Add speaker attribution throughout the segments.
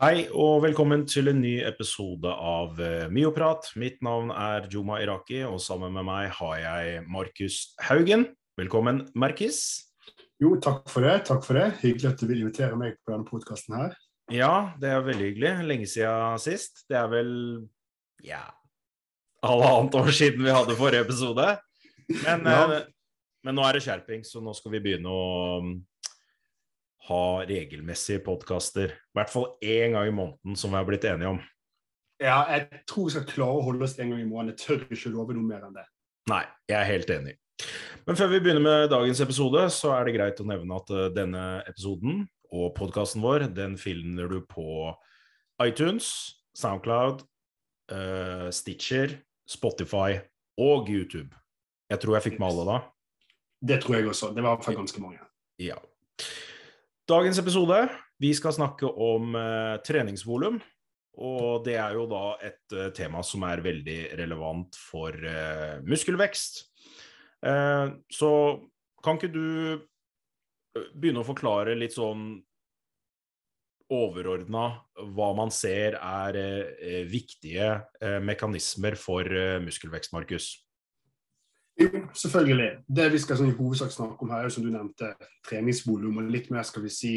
Speaker 1: Hei og velkommen til en ny episode av eh, Myoprat. Mitt navn er Juma Iraki, og sammen med meg har jeg Markus Haugen. Velkommen, Markus.
Speaker 2: Jo, takk for det. takk for det. Hyggelig at du vil invitere meg på denne podkasten her.
Speaker 1: Ja, det er veldig hyggelig. Lenge siden sist. Det er vel ja halvannet år siden vi hadde forrige episode. Men, ja. eh, men nå er det skjerping, så nå skal vi begynne å ha regelmessige podkaster. I hvert fall én gang i måneden, som vi har blitt enige om.
Speaker 2: Ja, jeg tror vi skal klare å holde oss en gang i måneden. Jeg tør ikke love noe mer enn det.
Speaker 1: Nei, jeg er helt enig. Men før vi begynner med dagens episode, så er det greit å nevne at uh, denne episoden og podkasten vår, den finner du på iTunes, Soundcloud, uh, Stitcher, Spotify og YouTube. Jeg tror jeg fikk med alle da.
Speaker 2: Det tror jeg også. Det var i hvert fall ganske mange.
Speaker 1: Ja. Dagens episode vi skal snakke om uh, treningsvolum. Og det er jo da et uh, tema som er veldig relevant for uh, muskelvekst. så kan ikke du begynne å forklare litt sånn overordna hva man ser er viktige mekanismer for muskelvekst, Markus?
Speaker 2: Jo, selvfølgelig. Det vi skal sånn, i hovedsak snakke om her, er som du nevnte, treningsvolum og litt mer skal vi si,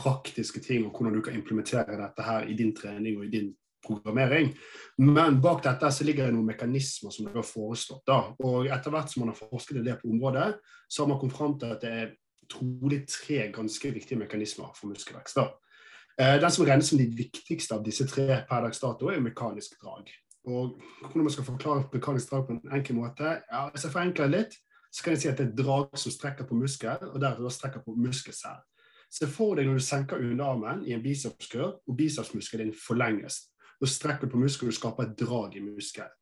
Speaker 2: praktiske ting og hvordan du kan implementere dette her i din trening og i din programmering. Men bak dette så ligger det noen mekanismer som du har foreslått. Da. Og etter hvert som man har forsket i det på området, så har man kommet fram til at det er trolig tre ganske viktige mekanismer for muskelvekst. Da. Eh, den som regnes som de viktigste av disse tre per dags dato, er mekanisk drag. Og hvordan man skal forklare mekanisk drag på en enkel måte ja, Hvis jeg forenkler litt, så kan jeg si at det er drag som strekker på muskel, og deretter strekker på muskelcell. Se for deg når du senker underarmen i en bicepskurv, og bicepsmuskelen din forlenges. Da strekker du på muskelen og skaper et drag i muskelen.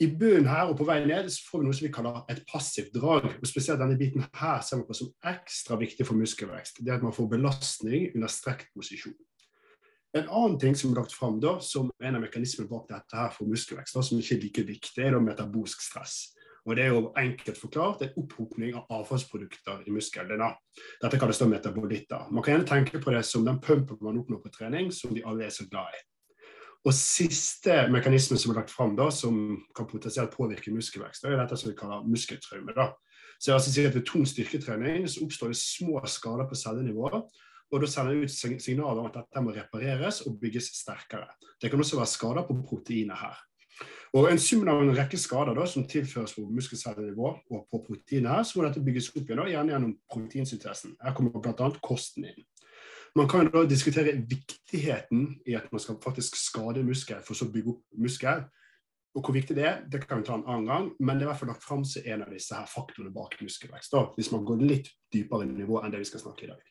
Speaker 2: I bunnen her og på vei ned så får vi noe som vi kaller et passivt drag. og Spesielt denne biten her ser vi på som ekstra viktig for muskelvekst. Det er at man får belastning under strekt posisjon. En annen ting som er lagt fram da, som en av mekanismene bak dette her for muskelvekst, da, som ikke er like viktig, er da metabolsk stress. Og Det er jo enkelt forklart en opphopning av avfallsprodukter i musklene. Dette kalles da metabolitter. Man kan gjerne tenke på det som den pumpen man oppnår på trening, som vi alle er så glad i. Og Siste mekanisme som er lagt fram, som kan potensielt påvirke muskelvekst, er dette som vi kaller muskeltraume. Så jeg altså sier at Ved tung styrketrening så oppstår det små skader på cellenivå og da sender det ut signaler om at dette må repareres og bygges sterkere. Det kan også være skader på proteinet her. Og En sum av en rekke skader da, som tilføres på muskelcellenivå og på proteinet, her, så må dette bygges opp igjen, da, gjerne gjennom proteinsyntesen. Her kommer bl.a. kosten inn. Man kan da diskutere viktigheten i at man skal faktisk skade muskel for så å bygge opp muskel. Og Hvor viktig det er, det kan vi ta en annen gang, men det er i hvert fall lagt fram som en av disse her faktorene bak muskelvekst. da, Hvis man går litt dypere nivå enn det vi skal snakke i dag.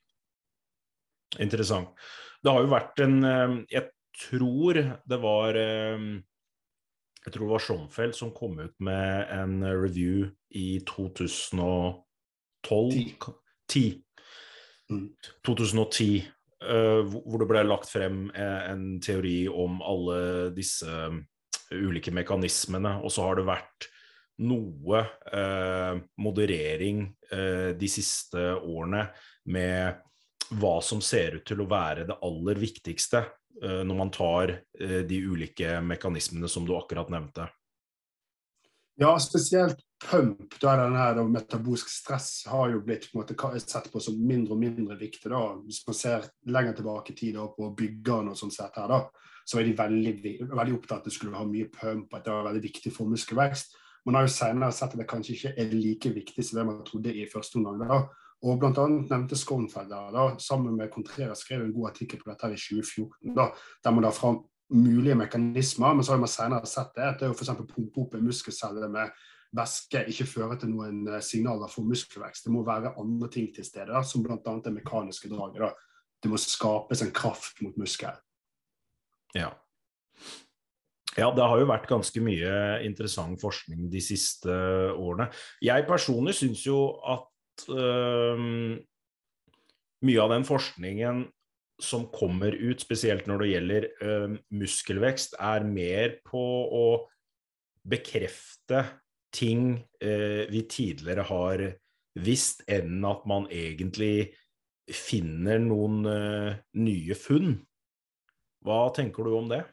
Speaker 1: Interessant. Det har jo vært en eh, Jeg tror det var eh, Jeg tror det var Schonfeld som kom ut med en review i 2012 10. 10. Mm. 2010. Uh, hvor det ble lagt frem en teori om alle disse ulike mekanismene. Og så har det vært noe moderering de siste årene med hva som ser ut til å være det aller viktigste uh, når man tar uh, de ulike mekanismene som du akkurat nevnte?
Speaker 2: Ja, spesielt pump, da denne her, metabolsk stress, har jo blitt på måte sett på som mindre og mindre viktig. da. Hvis man ser lenger tilbake i tid da, på byggerne og sånn sett her, da, så er de veldig, veldig opptatt av at det skulle ha mye pump, at det var veldig viktig for muskelvekst. Man har jo senere sett at det kanskje ikke er like viktig som det man trodde i første omgang. da. Og annet nevnte Skonfeld da, sammen med Contrera skrev en god artikkel på dette i 2014, da, der man la fram mulige mekanismer. Men så har man senere sett det, at det å pumpe opp en muskelcelle med væske ikke fører til noen eh, signaler for muskelvekst. Det må være andre ting til stede, da, som bl.a. det mekaniske draget. Da. Det må skapes en kraft mot muskel.
Speaker 1: Ja. Ja, det har jo vært ganske mye interessant forskning de siste årene. Jeg personlig syns jo at uh, mye av den forskningen som kommer ut, spesielt når det gjelder uh, muskelvekst, er mer på å bekrefte ting uh, vi tidligere har visst, enn at man egentlig finner noen uh, nye funn. Hva tenker du om det?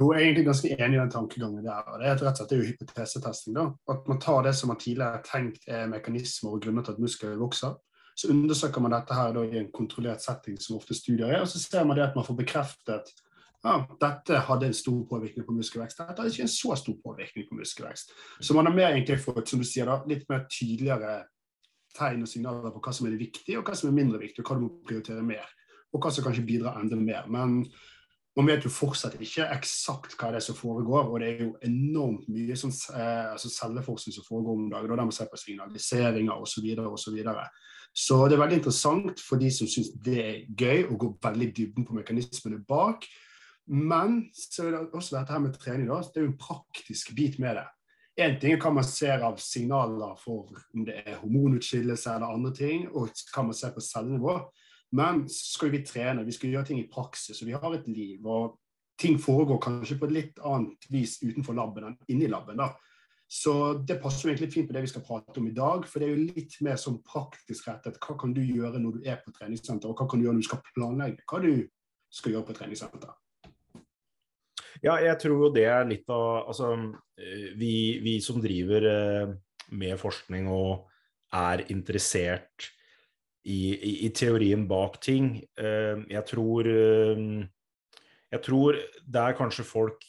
Speaker 2: Jo, jeg er egentlig ganske enig i den tankegangen der. og Det er rett og slett det er jo hypotesetesting. da, At man tar det som man tidligere har tenkt er mekanismer og grunner til at muskler vokser. Så undersøker man dette her da i en kontrollert setting, som ofte studier er, og så ser man det at man får bekreftet ja, dette hadde en stor påvirkning på muskelvekst. Dette hadde ikke en så stor påvirkning på muskelvekst. Så man har mer egentlig fått som du sier da, litt mer tydeligere tegn og signaler på hva som er det viktige, og hva som er mindre viktig, og hva du må prioritere mer. Og hva som kanskje bidrar enda mer. Men man vet jo fortsatt ikke eksakt hva det er som foregår, og det er jo enormt mye sånn, eh, altså celleforskning som foregår om dagen, der man ser på signaliseringer osv. Så, videre, og så, det er veldig interessant for de som syns det er gøy, å gå veldig dybden på mekanismene bak. Men så er det også dette her med trening, da, det er jo en praktisk bit med det. Én ting er hva man ser av signaler for om det er hormonutskillelse eller andre ting, og hva man ser på cellenivå. Men så skal vi trene, vi skal gjøre ting i praksis, og vi har et liv. og Ting foregår kanskje på et litt annet vis utenfor laben enn inni laben. da. Så det passer jo egentlig fint på det vi skal prate om i dag. For det er jo litt mer sånn praktisk rettet. Hva kan du gjøre når du er på treningssenter, og hva kan du gjøre når du skal planlegge hva du skal gjøre på treningssenter?
Speaker 1: Ja, jeg tror jo det er litt av Altså, vi, vi som driver eh, med forskning og er interessert i, i, teorien bak ting. Uh, jeg tror uh, Jeg tror der kanskje folk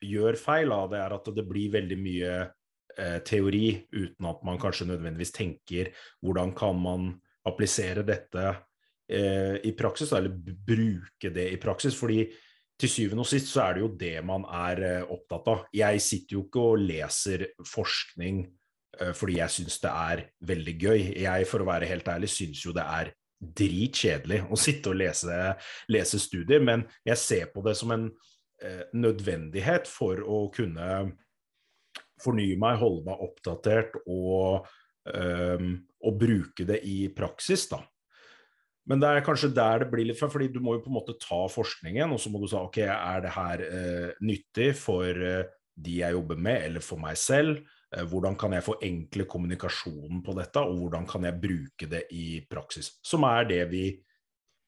Speaker 1: gjør feil av det, er at det blir veldig mye uh, teori uten at man kanskje nødvendigvis tenker hvordan kan man applisere dette i praksis, eller bruke det i praksis. fordi til syvende og sist så er det jo det man er opptatt av. Jeg sitter jo ikke og leser forskning Eh, fordi jeg syns det er veldig gøy. Jeg, for å være helt ærlig, syns jo det er dritkjedelig å sitte og lese, lese, studier, men jeg ser på det som en eh, nødvendighet for å kunne fornye meg, holde meg oppdatert og, eh, og bruke det i praksis, da. Men det er kanskje der det blir litt fordi du må jo på en måte ta forskningen, og så må du si ok, er det her eh, nyttig for eh, de jeg jobber med, eller for meg selv? Eh, hvordan kan jeg forenkle kommunikasjonen på dette, og hvordan kan jeg bruke det i praksis? Som er det vi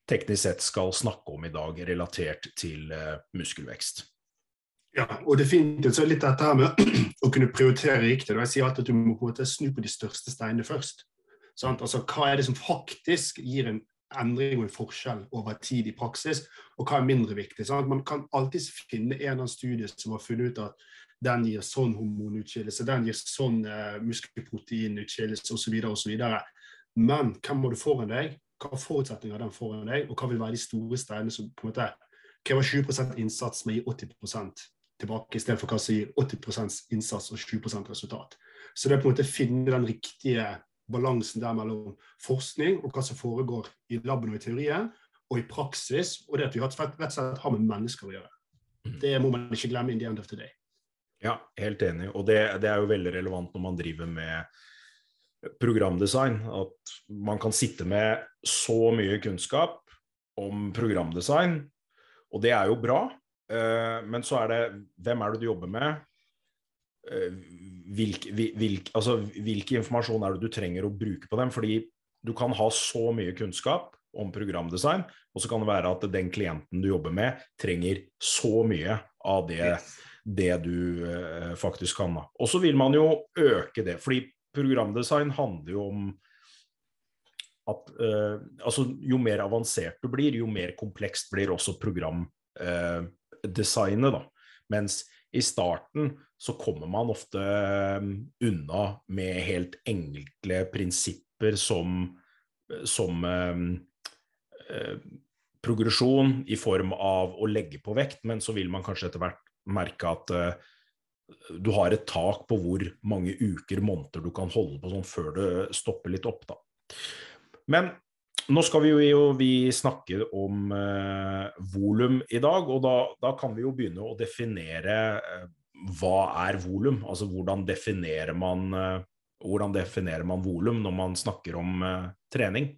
Speaker 1: teknisk sett skal snakke om i dag, relatert til uh, muskelvekst.
Speaker 2: Ja, og definitivt så er litt dette her med å kunne prioritere riktig. Jeg sier alltid at du må på en måte snu på de største steinene først. Sant? Altså, Hva er det som faktisk gir en endring og en forskjell over tid i praksis, og hva er mindre viktig? Sant? Man kan alltid finne en av studiene som har funnet ut at den gir sånn hormonutskillelse, den gir sånn uh, muskelproteinutskillelse osv. osv. Men hvem må du foran deg? Hva er forutsetninger den foran deg, og hva vil være de store steinene som på en måte krever 20% innsats, men gir 80% tilbake, istedenfor hva som gir 80% innsats og 20% resultat. Så det er på en måte å finne den riktige balansen der mellom forskning og hva som foregår i laben og i teorien, og i praksis, og det at vi rett og slett har med mennesker å gjøre. Mm. Det må man ikke glemme in the end of the day.
Speaker 1: Ja, helt enig. Og det, det, er jo veldig relevant når man driver med programdesign. At man kan sitte med så mye kunnskap om programdesign, og det er jo bra. Eh, men så er det hvem er det du jobber med? Hvilk, hvilke, hvilke, altså, hvilke informasjon er det du trenger å bruke på dem? Fordi du kan ha så mye kunnskap om programdesign, og så kan det være at den klienten du jobber med, trenger så mye av det. Yes det du eh, faktisk kan. Og så vil man jo øke det, fordi programdesign handler jo om at eh, altså, jo mer avansert du blir, jo mer komplekst blir også programdesignet. Eh, da. Mens i starten så kommer man ofte eh, unna med helt enkle prinsipper som, som eh, eh, progresjon i form av å legge på vekt, men så vil man kanskje etter hvert merke at uh, du har et tak på hvor mange uker, måneder du kan holde på sånn før det stopper litt opp. da. Men nå skal vi jo vi snakke om uh, volum i dag, og da, da, kan vi jo begynne å definere uh, hva er volum? Altså hvordan definerer man uh, hvordan definerer man volum når man snakker om uh, trening?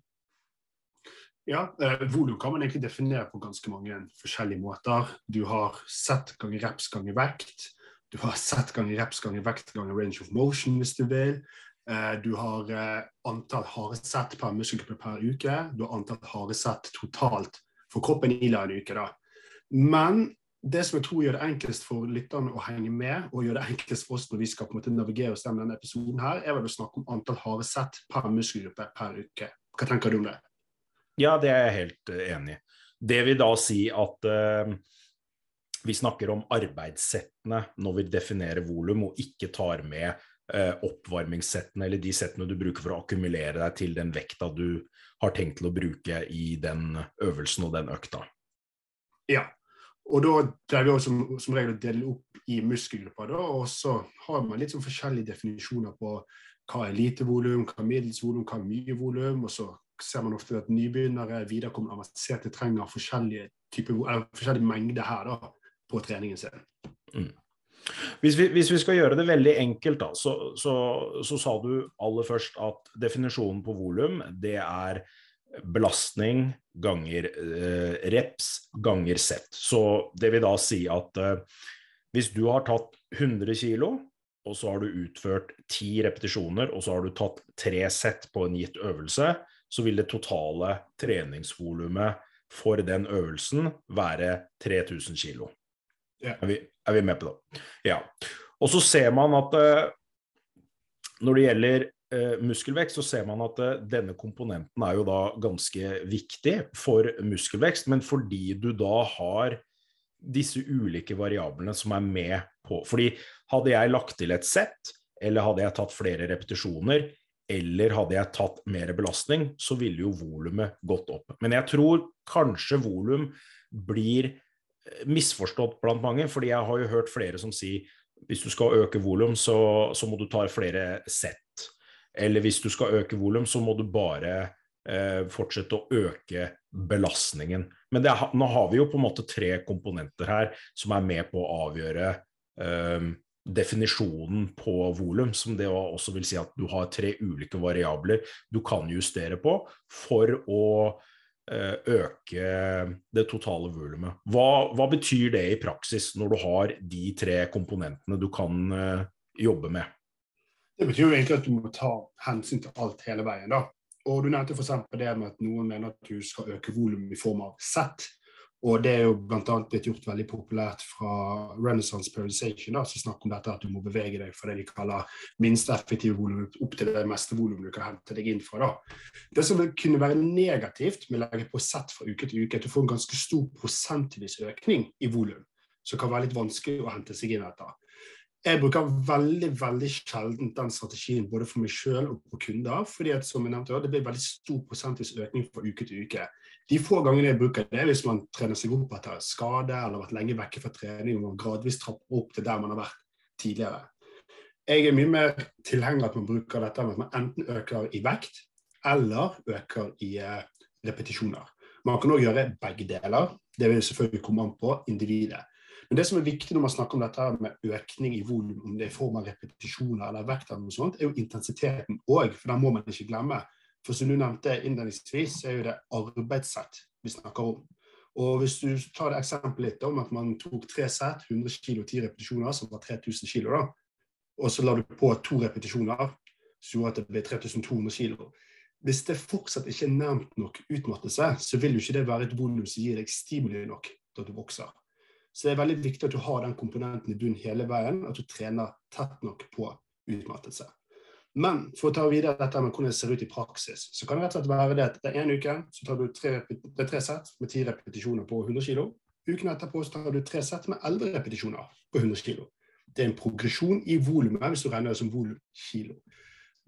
Speaker 2: Ja, eh, Volum kan man egentlig definere på ganske mange forskjellige måter. Du har sett ganger reps ganger vekt. Du har sett ganger reps ganger vekt ganger range of motion, hvis du vil. Eh, du har eh, antall harde sett per muskelgruppe per uke. Du har antall harde sett totalt for kroppen i la en uke. da. Men det som jeg tror gjør det enklest for lytterne å henge med, og gjør det enklest for oss når vi skal på en måte navigere oss gjennom denne episoden, her, er vel å snakke om antall harde sett per muskelgruppe per uke. Hva tenker du om det?
Speaker 1: Ja, det er jeg helt uh, enig i. Det vil da si at uh, vi snakker om arbeidssettene når vi definerer volum, og ikke tar med uh, oppvarmingssettene eller de settene du bruker for å akkumulere deg til den vekta du har tenkt til å bruke i den øvelsen og den økta.
Speaker 2: Ja, og da pleier vi som, som regel å dele opp i muskelgrupper. Da, og så har man litt sånn forskjellige definisjoner på hva er lite volum, hva er middels volum, hva er mye volum. Og så ser man ofte at nybegynnere, viderekommende avanserte trenger forskjellige, typer, eller forskjellige mengder her da, på treningen sin. Mm.
Speaker 1: Hvis vi, hvis vi, skal gjøre det veldig enkelt, da, så, så, så sa du aller først at definisjonen på volum, det er belastning ganger eh, reps ganger sett. Så det vil da si at eh, hvis du har tatt 100 kg, og så har du utført 10 repetisjoner, og så har du tatt tre sett på en gitt øvelse, så vil det totale treningsvolumet for den øvelsen være 3000 kg. Ja. Er, er, vi med på det? Ja. Og så ser man at eh, når det gjelder eh, muskelvekst, så ser man at eh, denne komponenten er jo da ganske viktig for muskelvekst, men fordi du da har disse ulike variablene som er med på Fordi hadde jeg lagt til et sett, eller hadde jeg tatt flere repetisjoner, eller hadde jeg tatt mer belastning, så ville jo volumet gått opp. Men jeg tror kanskje volum blir eh, misforstått blant mange, fordi jeg har jo hørt flere som sier hvis du skal øke volum, så, så, må du ta flere sett. Eller hvis du skal øke volum, så må du bare eh, fortsette å øke belastningen. Men er, nå har vi jo på en måte tre komponenter her som er med på å avgjøre eh, definisjonen på volum, som det også vil si at du har tre ulike variabler du kan justere på for å eh, øke det totale volumet. Hva, hva, betyr det i praksis når du har de tre komponentene du kan eh, jobbe med?
Speaker 2: Det betyr jo egentlig at du må ta hensyn til alt hele veien. da. Og Du nevnte f.eks. det med at noen mener at du skal øke volum i form av sett. Og Det er jo bl.a. blitt gjort veldig populært fra Renaissance Periodization, som snakker om dette at du må bevege deg fra det de kaller minst effektive volum opp til det meste volum du kan hente deg inn fra. da. Det som kunne være negativt med å legge på sett fra uke til uke, er at du får en ganske stor prosentvis økning i volum, som kan være litt vanskelig å hente seg inn etter. Jeg bruker veldig veldig sjelden den strategien både for meg selv og på kunder. fordi at, som jeg nevnte, Det blir veldig stor prosentvis økning fra uke til uke. De få gangene jeg bruker det, er hvis man trener seg opp etter skade eller har vært lenge vekke fra trening og gradvis trapper opp til der man har vært tidligere. Jeg er mye mer tilhenger at man bruker dette med at man enten øker i vekt eller øker i uh, repetisjoner. Man kan òg gjøre begge deler. Det vil selvfølgelig komme an på individet. Men det som er viktig når man snakker om dette med økning i volum, om det er i form av repetisjoner eller vekt, eller noe sånt, er jo intensiteten òg, for den må man ikke glemme. For som du nevnte innledningsvis, er jo det arbeidssett vi snakker om. Og Hvis du tar det eksempelet litt om at man tok tre sett, 100 kg, 10 repetisjoner, som var 3000 kg, da, og så la du på to repetisjoner, så gjorde at det ble 3200 kg. Hvis det fortsatt ikke er nærmt nok utmattelse, så vil jo ikke det være et volum som gir deg stimuli nok til at du vokser. Så det er veldig viktig at du har den komponenten i bunnen hele veien, at du trener tett nok på utmattelse. Men for å ta videre dette med hvordan det ser ut i praksis, så kan det rett og slett være det at det er en uke så tar du tre, tre sett med ti repetisjoner på 100 kg. Uken etterpå så tar du tre sett med elleve repetisjoner på 100 kg. Det er en progresjon i volumet hvis du regner det som volumkilo.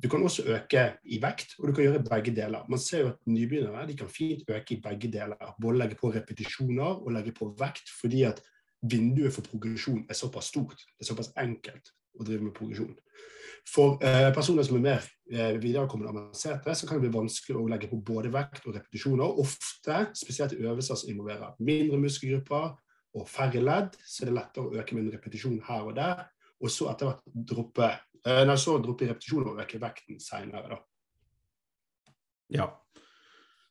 Speaker 2: Du kan også øke i vekt, og du kan gjøre begge deler. Man ser jo at nybegynnere de kan fint øke i begge deler. Både legge på repetisjoner og legge på vekt, fordi at vinduet for progresjon er såpass stort, det er såpass enkelt å drive med progresjon. For eh, personer som er mer eh, viderekommende avanserte, så kan det bli vanskelig å legge på både vekt og repetisjoner. Ofte, spesielt i øvelser som involverer mindre muskelgrupper og færre ledd, så er det lettere å øke med en repetisjon her og der, og så etter hvert droppe, eh, nei, så droppe repetisjoner og øke vekten seinere.
Speaker 1: Ja.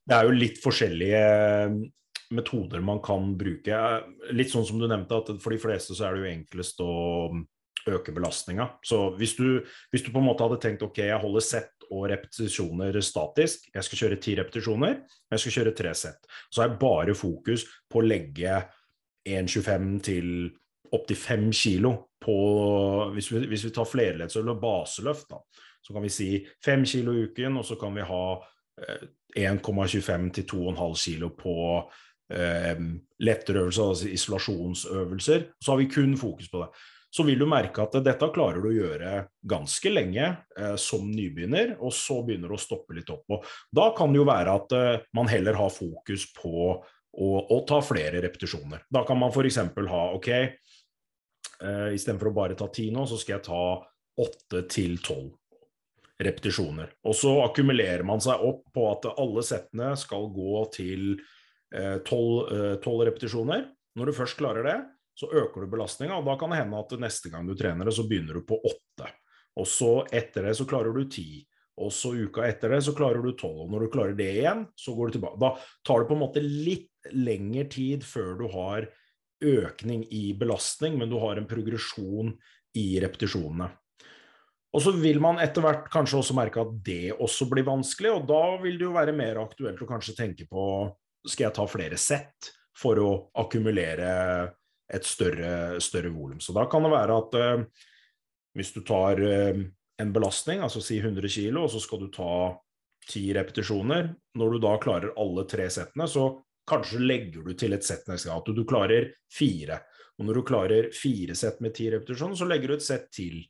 Speaker 1: Det er jo litt forskjellige metoder man kan bruke. Litt sånn som du nevnte, at for de fleste så er det jo enklest å øke belastninga. Så hvis du, hvis du, på en måte hadde tenkt ok, jeg holder sett og repetisjoner statisk, jeg skal kjøre ti repetisjoner, jeg skal kjøre tre sett, så jeg bare fokus på å legge 1,25 til opptil 5 kilo på Hvis vi, hvis vi tar flerleddsøl og baseløft, da, så kan vi si 5 kilo i uken, og så kan vi ha 1,25 til 2,5 kilo på eh, lettere øvelser, altså isolasjonsøvelser. Så har vi kun fokus på det så vil du merke at dette klarer du å gjøre ganske lenge eh, som nybegynner, og så begynner du å stoppe litt opp. Og da kan det jo være at eh, man heller har fokus på å, å ta flere repetisjoner. Da kan man f.eks. ha ok, eh, istedenfor å bare ta ti nå, så skal jeg ta åtte til tolv repetisjoner. Og så akkumulerer man seg opp på at alle settene skal gå til eh, tolv eh, repetisjoner. Når du først klarer det, så øker du belastninga, da kan det hende at neste gang du trener det, så begynner du på åtte. Og så etter det så klarer du ti. Og så uka etter det så klarer du tolv. Og når du klarer det igjen, så går du tilbake. Da tar det på en måte litt lengre tid før du har økning i belastning, men du har en progresjon i repetisjonene. Og så vil man etter hvert kanskje også merke at det også blir vanskelig, og da vil det jo være mer aktuelt å kanskje tenke på skal jeg ta flere sett for å akkumulere et større, større volum. Så da kan det være at uh, hvis du tar uh, en belastning, altså si 100 kg, og så skal du ta ti repetisjoner, når du da klarer alle tre settene, så kanskje legger du til et sett neste gang. At du, du klarer fire. Og når du klarer fire sett med ti repetisjoner, så legger du et sett til.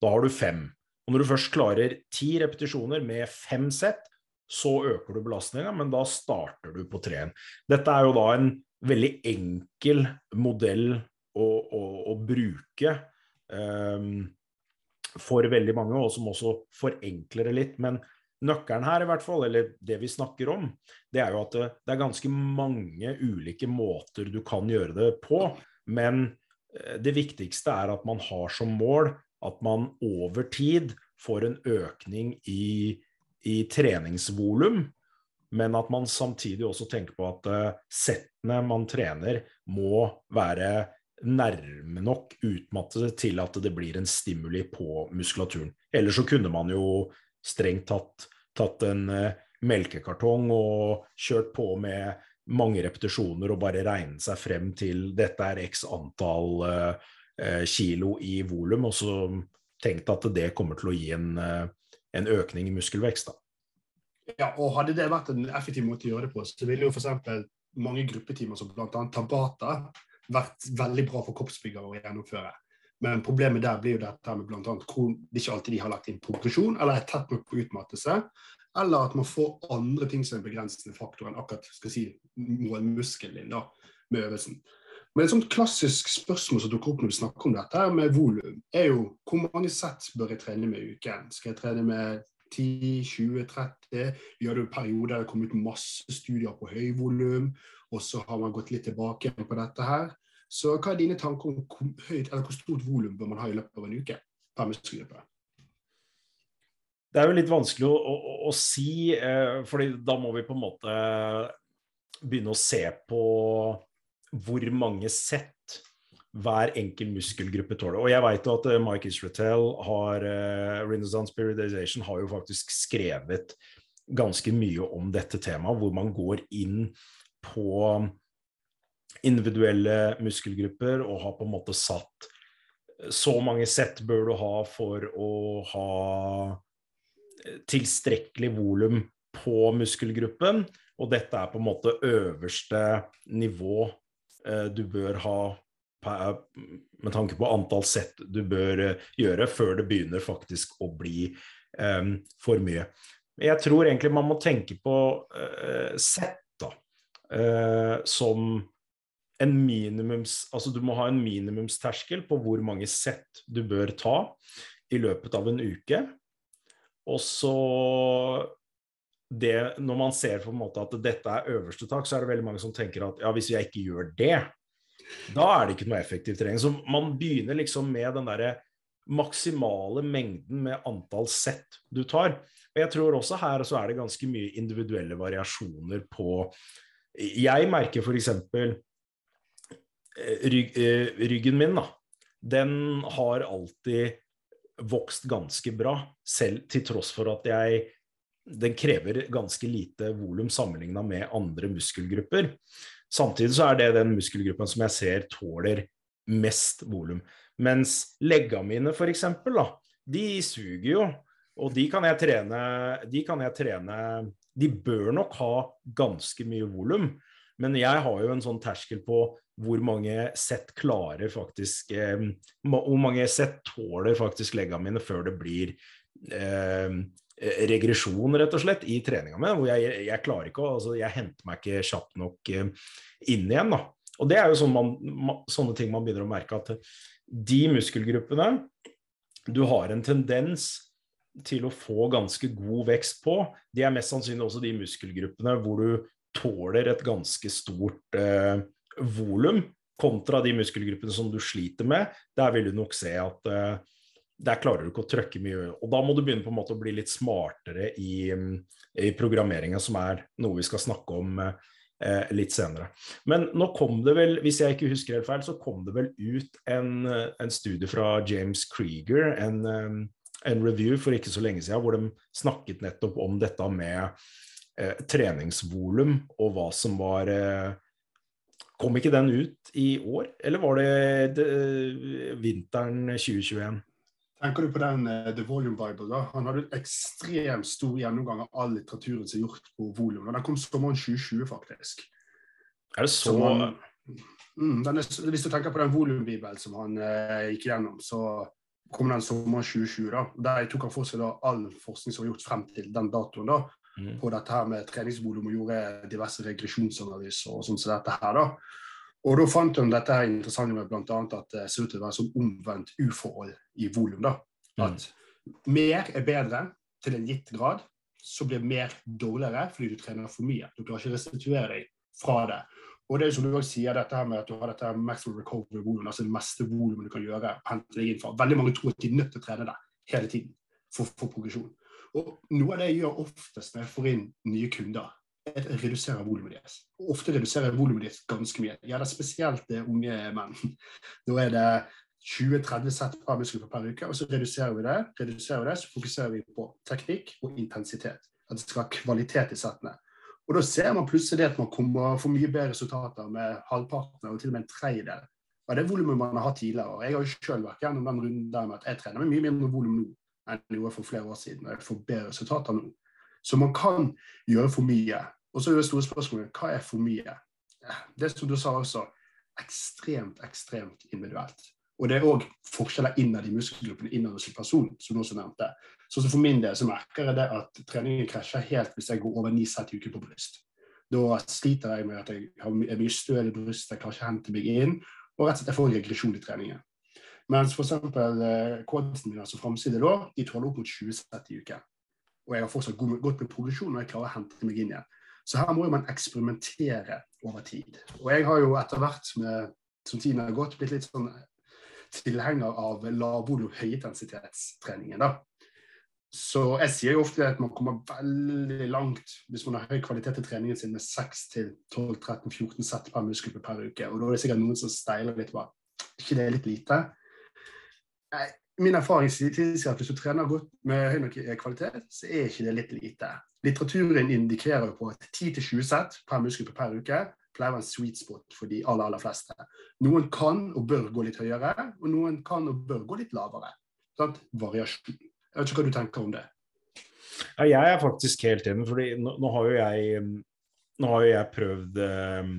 Speaker 1: Da har du fem. Og når du først klarer ti repetisjoner med fem sett, så øker du belastninga, men da starter du på treen. Dette er jo da en veldig enkel modell å, å, å bruke um, for veldig mange, og som også forenkler det litt. Men nøkkelen her, i hvert fall, eller det vi snakker om, det er jo at det, det er ganske mange ulike måter du kan gjøre det på. Men eh, det viktigste er at man har som mål at man over tid får en økning i, i treningsvolum men at man samtidig også tenker på at uh, settene man trener, må være nærme nok utmattede til at det blir en stimuli på muskulaturen. Ellers så kunne man jo strengt tatt tatt en uh, melkekartong og kjørt på med mange repetisjoner og bare regnet seg frem til dette er x antall uh, kilo i volum, og så tenkt at det kommer til å gi en, en økning i muskelvekst. da.
Speaker 2: Ja, og Hadde det vært en effektiv måte å gjøre det på, så ville jo f.eks. mange gruppetimer som bl.a. Tabata vært veldig bra for kroppsbyggere å gjennomføre. Men problemet der blir jo dette med annet hvor det ikke alltid de har lagt inn progresjon, eller er tett nok på utmattelse, eller at man får andre ting som er begrensende faktor enn akkurat skal si, muskelen din da, med øvelsen. Men et sånt klassisk spørsmål som dukker opp når vi snakker om dette med volum, er jo hvor mange sett bør jeg trene med i uken? Skal jeg trene med 10, 20, 30. Vi hadde jo perioder der det kom ut masse studier på høyvolum, og så har man gått litt tilbake på dette her. Så hva er dine tanker om hvor, høyt, hvor stort volum bør man ha i løpet av en uke?
Speaker 1: Det er jo litt vanskelig å, å, å si, eh, fordi da må vi på en måte begynne å se på hvor mange sett hver enkel muskelgruppe tåler. Og jeg jo at uh, Mike Israel har uh, Renaissance Periodization har jo faktisk skrevet ganske mye om dette temaet, hvor man går inn på individuelle muskelgrupper og har på en måte satt så mange sett bør du ha for å ha tilstrekkelig volum på muskelgruppen, og dette er på en måte øverste nivå eh, du bør ha med tanke på antall sett du bør eh, gjøre før det begynner faktisk å bli um, for mye. Jeg tror egentlig man må tenke på uh, sett da, uh, som en minimums... Altså du må ha en minimumsterskel på hvor mange sett du bør ta i løpet av en uke. Og så det, Når man ser på en måte at dette er øverste tak, så er det veldig mange som tenker at ja, hvis jeg ikke gjør det, da er det ikke noe effektiv trening. Så man begynner liksom med den derre maksimale mengden med antall sett du tar. Og jeg tror også her så er det ganske mye individuelle variasjoner på Jeg merker f.eks. Eh, rygg, eh, ryggen min, da. den har alltid vokst ganske bra, selv til tross for at jeg den krever ganske lite volum sammenligna med andre muskelgrupper. Samtidig så er det den muskelgruppen som jeg ser tåler mest volum. Mens legga mine, for da, de suger jo. Og de kan jeg trene De kan jeg trene De bør nok ha ganske mye volum. Men jeg har jo en sånn terskel på hvor mange sett klarer faktisk eh, Hvor mange sett tåler faktisk legga mine før det blir eh, regresjon, rett og slett, i treninga mi. Hvor jeg, jeg, klarer ikke å altså, Jeg henter meg ikke kjapt nok eh, inn igjen, da. Og det er jo sånn man, sånne ting man begynner å merke at de muskelgruppene du har en tendens til å få ganske god vekst på, de er mest sannsynlig også de muskelgruppene hvor du tåler et ganske stort eh, volum, kontra de muskelgruppene som du sliter med. Der vil du nok se at eh, der klarer du ikke å trøkke mye. Og da må du begynne på en måte å bli litt smartere i, i programmeringa, som er noe vi skal snakke om eh, litt senere. Men nå kom det vel, hvis jeg ikke husker helt feil, så kom det vel ut en, en studie fra James Krieger, en, eh, en review for ikke så lenge siden, hvor de snakket nettopp om dette med eh, treningsvolum og hva som var eh, Kom ikke den ut i år, eller var det, det vinteren 2021?
Speaker 2: Tenker du på den uh, The Volume Bible? da? Han hadde en ekstremt stor gjennomgang av all litteraturen som er gjort på volum. Den kom sommeren 2020, faktisk.
Speaker 1: Er det så han,
Speaker 2: mm, er, Hvis du tenker på den volumbibelen som han uh, gikk gjennom, så kom den sommeren 2020. da. Der tok han for seg da all forskning som var gjort frem til den datoen. da, mm. På dette her med treningsvolum og gjorde diverse regresjonsanalyser og sånn som dette her. da. Og da fant hun dette her interessant med bl.a. at det ser ut til å være sånn omvendt uforhold i volum. Mm. At mm. mer er bedre til en gitt grad, så blir mer dårligere fordi du trener for mye. Du klarer ikke å restituere deg fra det. Og det er som du også sier, dette her med at du har dette maximum recovery volum, altså det meste volumet du kan gjøre. hente deg inn fra. Veldig mange tror at de er nødt til å trene det hele tiden for, for progresjon. Og Noe av det jeg gjør oftest når jeg får inn nye kunder, reduserer volumet deres. Ofte reduserer volumet deres ganske mye. Ja, det er spesielt unge menn. Da er det 20-30 sett par muskler per uke, og så reduserer vi det. Reduserer vi det, Så fokuserer vi på teknikk og intensitet. At det skal ha kvalitet i settene. Og Da ser man plutselig at man kommer får mye bedre resultater med halvparten og til og med en tredjedel av det volumet man har hatt tidligere. Og Jeg har jo selv vært gjennom den runden der med at jeg trener med mye mindre volum nå enn jeg gjorde for flere år siden. Og jeg får bedre resultater nå. Så man kan gjøre for mye. Og så er det store spørsmålet hva er for mye? Det som du sa også, ekstremt, ekstremt individuelt. Og det er òg forskjeller innad i muskelgruppene innad hos en person, som du også nevnte. Så For min del så merker jeg det at treningen krasjer helt hvis jeg går over ni sett i uken på bryst. Da sliter jeg med at jeg har mye støl i brystet, jeg klarer ikke å hente meg inn, og rett og slett jeg får regresjon i treningen. Mens f.eks. Eh, quadsen min, altså framside da, de tåler opp mot 20 sett i uken og jeg har fortsatt godt med progresjon, og jeg klarer å hente meg inn igjen. Så her må jo man eksperimentere over tid. Og jeg har jo etter hvert med, som tiden har gått, blitt litt sånn tilhenger av lavvolum høyintensitetstreningen. da. Så jeg sier jo ofte at man kommer veldig langt hvis man har høy kvalitet i treningen sin med 6-12-13-14 sett per muskelgruppe per uke. Og da er det sikkert noen som steiler litt på ikke det er litt lite. Min erfaring tilsier at hvis du trener godt med høy nok kvalitet, så er ikke det litt lite. Litteraturen indikerer jo på at 10-20 sett per muskel per uke pleier å være en sweet spot for de aller, aller fleste. Noen kan og bør gå litt høyere, og noen kan og bør gå litt lavere. Sånn? Variasjon. Jeg vet ikke hva du tenker om det.
Speaker 1: Ja, jeg er faktisk helt enig, fordi nå, nå, har jo jeg nå har jo jeg prøvd eh,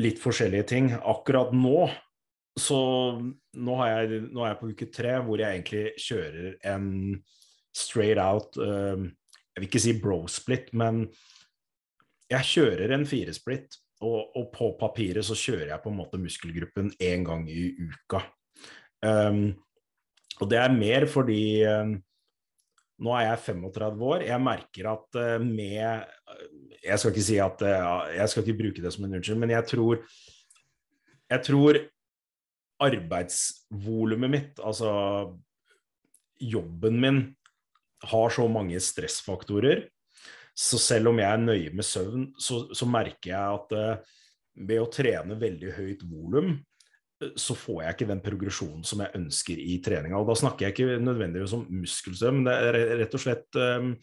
Speaker 1: litt forskjellige ting. Akkurat nå så nå, jeg, nå, er jeg på uke tre, hvor jeg egentlig kjører en straight out uh, Jeg vil ikke si bro-split, men jeg kjører en firesplitt. Og, og på papiret så kjører jeg på en måte muskelgruppen én gang i uka. Um, og det er mer fordi um, nå er jeg 35 år. Jeg merker at uh, med Jeg skal ikke si at uh, Jeg skal ikke bruke det som en unnskyldning, men jeg tror jeg tror arbeidsvolumet mitt, altså jobben min, har så mange stressfaktorer. Så selv om jeg er nøye med søvn, så, så merker jeg at uh, ved å trene veldig høyt volum, så får jeg ikke den progresjonen som jeg ønsker i treninga. Og da snakker jeg ikke nødvendigvis om muskelsøvn, det er rett og slett ehm,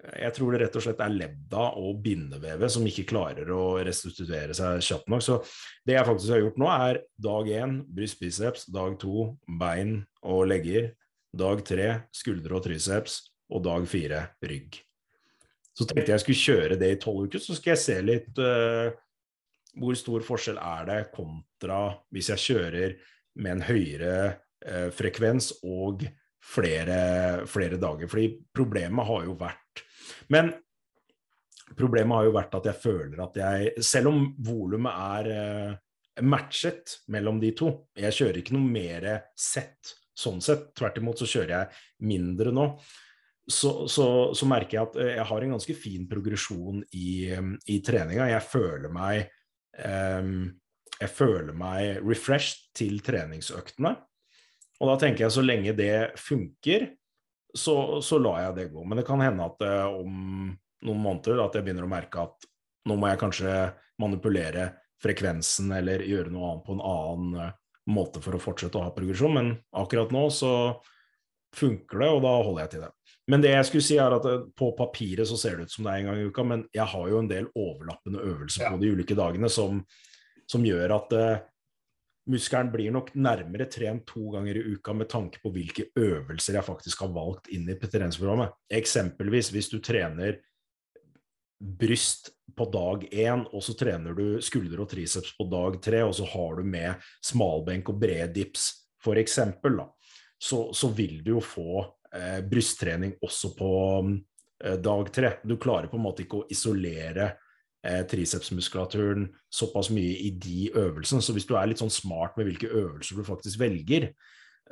Speaker 1: jeg tror det rett og slett er ledda og bindevevet som ikke klarer å restituere seg kjapt nok. Så det jeg faktisk har gjort nå, er dag én brystbiceps, dag to bein og legger, dag tre skuldre og triceps og dag fire rygg. Så tenkte jeg skulle kjøre det i tolv uker, så skal jeg se litt uh, hvor stor forskjell er det kontra hvis jeg kjører med en høyere uh, frekvens og flere, flere, dager. Fordi problemet har jo vært Men problemet har jo vært at jeg føler at jeg Selv om volumet er uh, matchet mellom de to Jeg kjører ikke noe mer sett sånn sett. Tvert imot så kjører jeg mindre nå så, så, så, merker jeg at eh, jeg har en ganske fin progresjon i, i treninga. Jeg føler meg um, jeg føler meg refreshed til treningsøktene. Og da tenker jeg så lenge det funker, så, så lar jeg det gå. Men det kan hende at uh, om noen måneder at jeg begynner å merke at nå må jeg kanskje manipulere frekvensen eller gjøre noe annet på en annen uh, måte for å fortsette å ha progresjon. Men akkurat nå så funker det, og da holder jeg til det. Men det jeg skulle si er at eh, på papiret så ser det ut som det er en gang i uka, men jeg har jo en del overlappende øvelser på de ulike dagene som, som gjør at muskelen blir nok nærmere trent to ganger i uka med tanke på hvilke øvelser jeg faktisk har valgt inn i treningsprogrammet. Eksempelvis hvis du trener bryst på dag én, og så trener du skulder og triceps på dag tre, og så har du med smalbenk og bred dips, for eksempel, så, så vil du jo få eh, brysttrening også på eh, dag tre. Du klarer på en måte ikke å isolere eh, tricepsmuskulaturen såpass mye i de øvelsene. Så hvis du er litt sånn smart med hvilke øvelser du faktisk velger,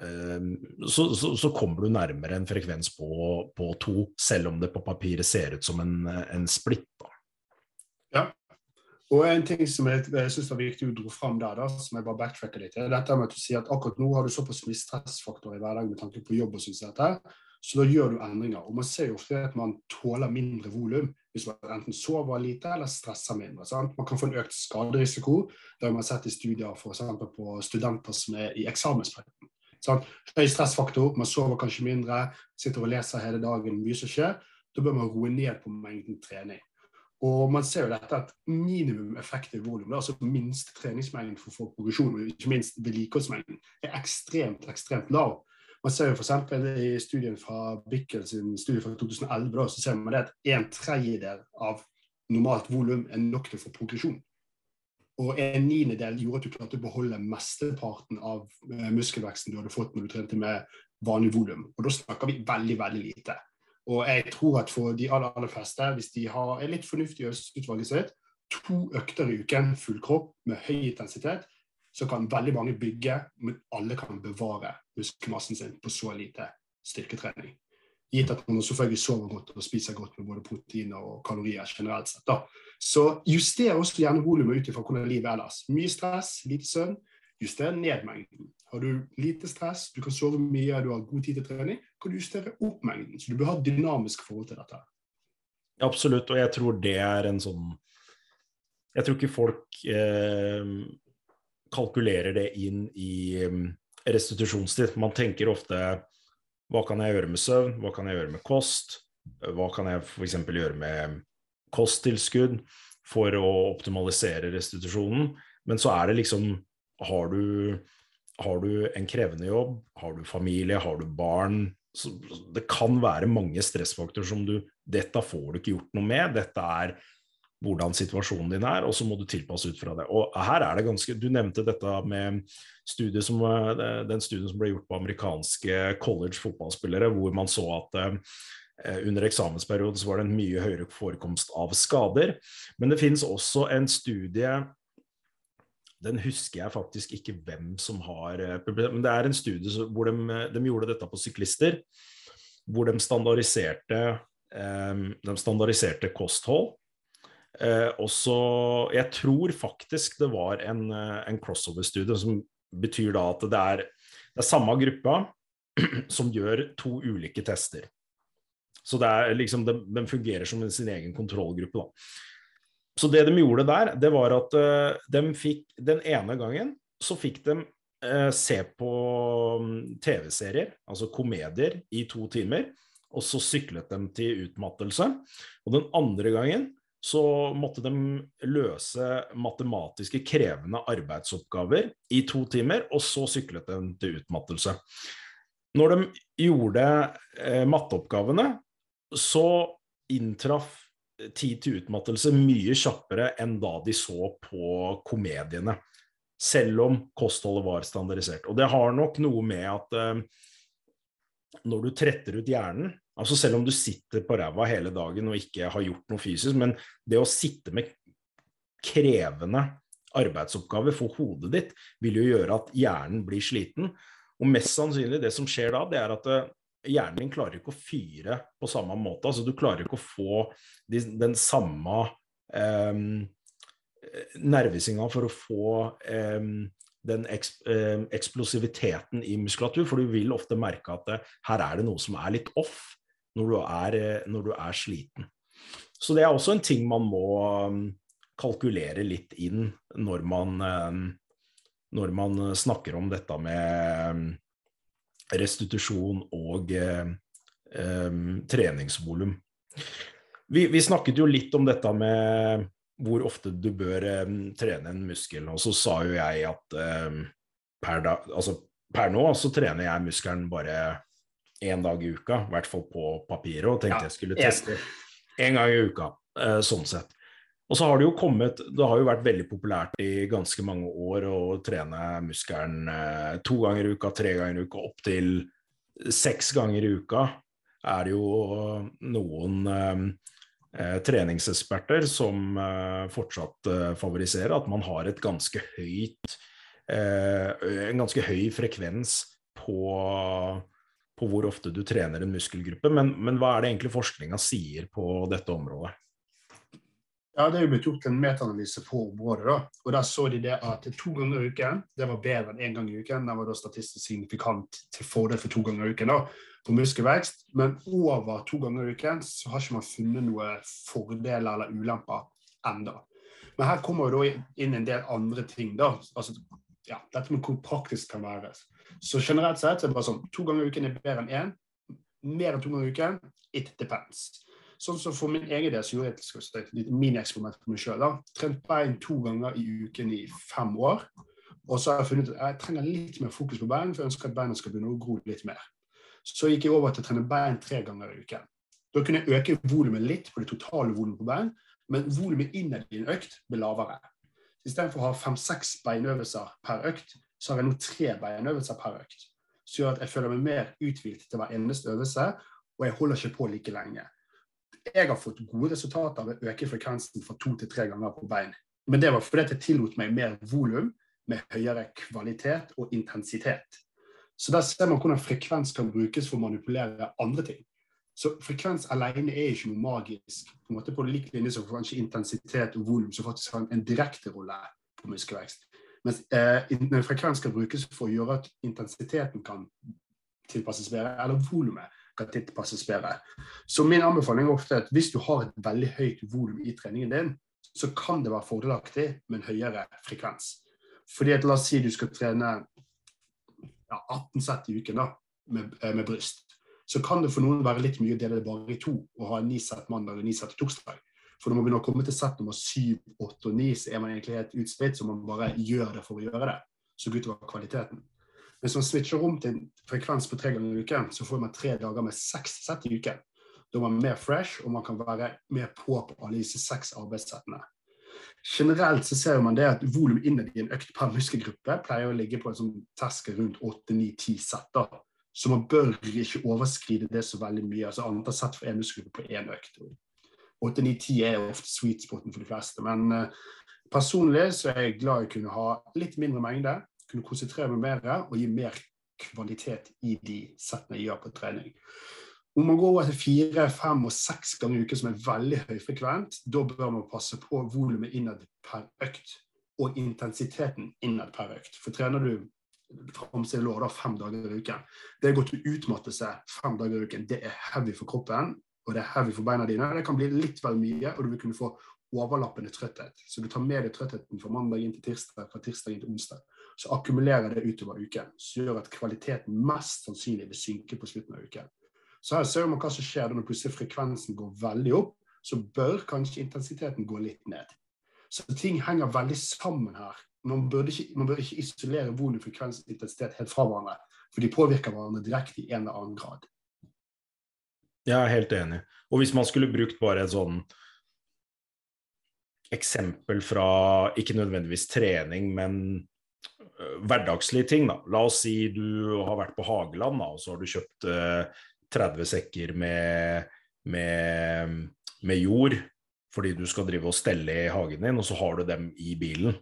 Speaker 1: eh, så, så, så, kommer du nærmere en frekvens på, på, to, selv om det på papiret ser ut som en, en splitt. Da.
Speaker 2: Ja, og en ting som jeg, jeg synes er viktig å dro fram der, da, som jeg bare backtracker litt, er dette med at du sier at akkurat nå har du såpass mye stressfaktor i hverdagen med tanke på jobb og dette, så da gjør du endringer. Og man ser jo ofte at man tåler mindre volum hvis man enten sover lite eller stresser mindre. Sant? Man kan få en økt skaderisiko. Det har man sett i studier f.eks. på studenter som er i eksamensperioden. Høy stressfaktor, man sover kanskje mindre, sitter og leser hele dagen, mye som skjer. Da bør man roe ned på mengden trening. Og man ser jo dette at minimum effektiv volum, altså minst treningsmengden for å få progresjon, og ikke minst vedlikeholdsmengden, er ekstremt, ekstremt lav. Man ser jo f.eks. i studien fra Bickel sin studie fra 2011, da, så ser man det at en tredjedel av normalt volum er nok til å få progresjon. Og en niendedel gjorde at du klarte å beholde mesteparten av eh, muskelveksten du hadde fått når du trente med vanlig volum. Og da snakker vi veldig, veldig lite. Og jeg tror at for de aller, aller fleste, hvis de har, er litt fornuftige i utvalget sitt, to økter i uken full kropp med høy intensitet, så kan veldig mange bygge, men alle kan bevare muskelmassen sin på så lite styrketrening. Gitt at man selvfølgelig sover godt og spiser godt med både proteiner og kalorier generelt sett. Da. Så juster også gjerne volumet ut ifra hvordan livet er ellers. Mye stress, lite søvn. Juster ned mengden. Har du lite stress, du kan sove mye, du har god tid til trening, kan du justere opp mengden. Så du bør ha dynamisk forhold til dette.
Speaker 1: Absolutt, og jeg tror det er en sånn Jeg tror ikke folk eh, kalkulerer det inn i um, restitusjonstid. Man tenker ofte hva kan jeg gjøre med søvn, hva kan jeg gjøre med kost, hva kan jeg f.eks. gjøre med kosttilskudd for å optimalisere restitusjonen, men så er det liksom Har du har du en krevende jobb, har du familie, har du barn Det kan være mange stressfaktorer som du Dette får du ikke gjort noe med. Dette er hvordan situasjonen din er, og så må du tilpasse ut fra det. Og her er det ganske, Du nevnte dette med studiet som, eh, den studien som ble gjort på amerikanske college fotballspillere, hvor man så at eh, under eksamensperioden så var det en mye høyere forekomst av skader. Men det finnes også en studie den husker jeg faktisk ikke hvem som har eh, Men det er en studie hvor de, de gjorde dette på syklister. Hvor de standardiserte, eh, de standardiserte kosthold. Eh, også, jeg tror faktisk det var en, en crossover-studie, som betyr da at det er, det er samme gruppa som gjør to ulike tester. Så det er liksom, de, de fungerer som sin egen kontrollgruppe. da. Så det de gjorde der, det var at uh, de fikk Den ene gangen så fikk de eh, se på mm, TV-serier, altså komedier, i to timer. Og så syklet de til utmattelse. Og den andre gangen så måtte de løse matematiske krevende arbeidsoppgaver i to timer, og så syklet de til utmattelse. Når de gjorde eh, matteoppgavene, så inntraff tid til utmattelse mye kjappere enn da de så på komediene. Selv om kostholdet var standardisert. Og det har nok noe med at eh, når du tretter ut hjernen altså Selv om du sitter på ræva hele dagen og ikke har gjort noe fysisk, men det å sitte med krevende arbeidsoppgaver for hodet ditt vil jo gjøre at hjernen blir sliten. Og mest sannsynlig det som skjer da, det er at eh, hjernen din klarer ikke å fyre på samme måte. altså Du klarer ikke å få de, den samme um, nervesignal for å få um, den um, eksplosiviteten i muskulatur, for du vil ofte merke at det, her er det noe som er litt off når du er, når du er sliten. Så det er også en ting man må kalkulere litt inn når man, når man snakker om dette med restitusjon og eh, eh, treningsvolum. Vi, vi, snakket jo litt om dette med hvor ofte du bør um, trene en muskel, og så sa jo jeg at um, per, da, altså, per, nå så trener jeg muskelen bare én dag i uka, i hvert fall på papiret, og tenkte ja, jeg skulle teste én gang i uka, eh, sånn sett. Og så har det jo kommet Det har jo vært veldig populært i ganske mange år å trene muskelen eh, to ganger i uka, tre ganger i uka, opptil seks ganger i uka. Er det jo noen eh, eh, treningseksperter som eh, fortsatt eh, favoriserer at man har et ganske høyt en ganske høy frekvens på, på hvor ofte du trener en muskelgruppe. Men, men hva er det egentlig forskninga sier på dette området?
Speaker 2: Ja, Det er jo blitt gjort en metaanalyse på området. da, og Der så de det at to ganger i uken det var bedre enn én gang i uken. Den var da statistisk signifikant til fordel for to ganger i uken da, på muskelvekst. Men over to ganger i uken så har ikke man funnet noen fordeler eller ulemper enda. Men her kommer jo da inn en del andre ting. da, altså ja, Dette med hvor praktisk kan være. Så generelt sett så er det bare sånn to ganger i uken er bedre enn én. Mer enn to ganger i uken, it depends. Sånn som For min egen del så gjorde jeg et, minieksperiment på meg sjøl. Trent bein to ganger i uken i fem år. Og så har jeg funnet at jeg trenger litt mer fokus på bein, for jeg ønsker at beina skal begynne å gro litt mer. Så gikk jeg over til å trene bein tre ganger i uken. Da kunne jeg øke volumet litt på det totale volumet på bein, men volumet innad i en økt ble lavere. Istedenfor å ha fem-seks beinøvelser per økt, så har jeg nå tre beinøvelser per økt. Som gjør at jeg føler meg mer uthvilt til hver eneste øvelse, og jeg holder ikke på like lenge jeg har fått gode resultater ved å øke frekvensen fra to til tre ganger på bein. Men det var fordi jeg tillot meg mer volum med høyere kvalitet og intensitet. Så der ser man hvordan frekvens kan brukes for å manipulere andre ting. Så frekvens alene er ikke noe magisk. På en måte på lik linje som kanskje intensitet og volum, som faktisk har en direkte rolle på muskelvekst. Mens eh, frekvens skal brukes for å gjøre at intensiteten kan tilpasses bedre, eller volumet kan tilpasses bedre. Så min anbefaling er ofte at hvis du har et veldig høyt volum i treningen din, så kan det være fordelaktig med en høyere frekvens. Fordi at La oss si du skal trene ja, 18 sett i uken da, med, eh, med, bryst. Så kan det for noen være litt mye å dele det bare i to og ha ni sett mandag og ni sett torsdag. For når man begynner å komme til sett nummer syv, åtte og ni, så er man egentlig helt utspritt, så man bare gjør det for å gjøre det. Så går utover kvaliteten. Hvis man switcher om til en frekvens på tre ganger i uken, så får man tre dager med seks sett i uken. Da er man mer fresh, og man kan være mer på på alle disse seks arbeidssettene. Generelt så ser man det at volum innad i en økt per muskelgruppe pleier å ligge på en sånn terskel rundt 8-9-10 sett. Så man bør ikke overskride det så veldig mye. altså Antall sett for én muskelgruppe på én økt. 8-9-10 er ofte sweet spoten for de fleste. Men uh, personlig så er jeg glad i å kunne ha litt mindre mengde, kunne konsentrere meg mer og gi mer kvalitet i de settene jeg gjør på trening. Om man går over til fire, fem og seks ganger i uken, som er veldig høyfrekvent, da bør man passe på volumet innad per økt og intensiteten innad per økt. For trener du framside lår fem dager i uken, det er godt å utmatte seg fem dager i uken. Det er heavy for kroppen, og det er heavy for beina dine. Det kan bli litt vel mye, og du vil kunne få overlappende trøtthet. Så du tar med deg trøttheten fra mandag inn til tirsdag, fra tirsdag inn til onsdag. Så akkumulerer det utover uken, som gjør at kvaliteten mest sannsynlig vil synke på slutten av uken. Så her ser man hva som skjer når plutselig frekvensen går veldig opp, så bør kanskje intensiteten gå litt ned. Så ting henger veldig sammen her. Man, ikke, man bør ikke isolere volum, frekvens og intensitet helt fra hverandre, for de påvirker hverandre direkte i en eller annen grad.
Speaker 1: Jeg er helt enig. Og hvis man skulle brukt bare et sånn eksempel fra ikke nødvendigvis trening, men uh, hverdagslige ting, da. La oss si du har vært på Hageland, da, og så har du kjøpt uh, 30 sekker med, med, med, jord fordi du skal drive og stelle i hagen din, og så har du dem i bilen.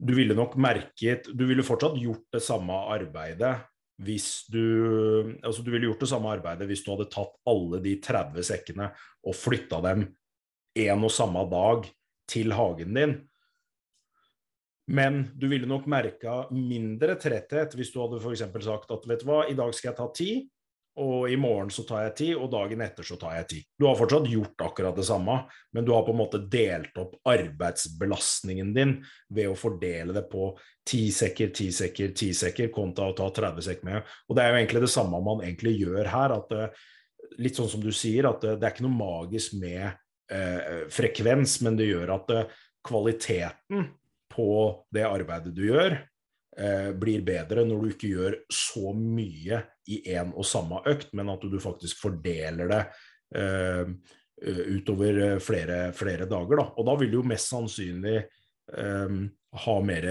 Speaker 1: Du ville nok merket Du ville fortsatt gjort det samme arbeidet hvis du Altså, du ville gjort det samme arbeidet hvis du hadde tatt alle de 30 sekkene og flytta dem en og samme dag til hagen din. Men du ville nok merka mindre tretthet hvis du hadde f.eks. sagt at vet du hva, i dag skal jeg ta ti, og i morgen så tar jeg ti, og dagen etter så tar jeg ti. Du har fortsatt gjort akkurat det samme, men du har på en måte delt opp arbeidsbelastningen din ved å fordele det på ti sekker, ti sekker, ti sekker, kontra å ta 30 sekk med. Og det er jo egentlig det samme man egentlig gjør her. at eh, Litt sånn som du sier, at det, det er ikke noe magisk med eh, frekvens, men det gjør at eh, kvaliteten på det arbeidet du gjør, eh, blir bedre når du ikke gjør så mye i én og samme økt, men at du faktisk fordeler det eh, utover eh, flere, flere, dager. Da. Og da vil du jo mest sannsynlig eh, ha mer,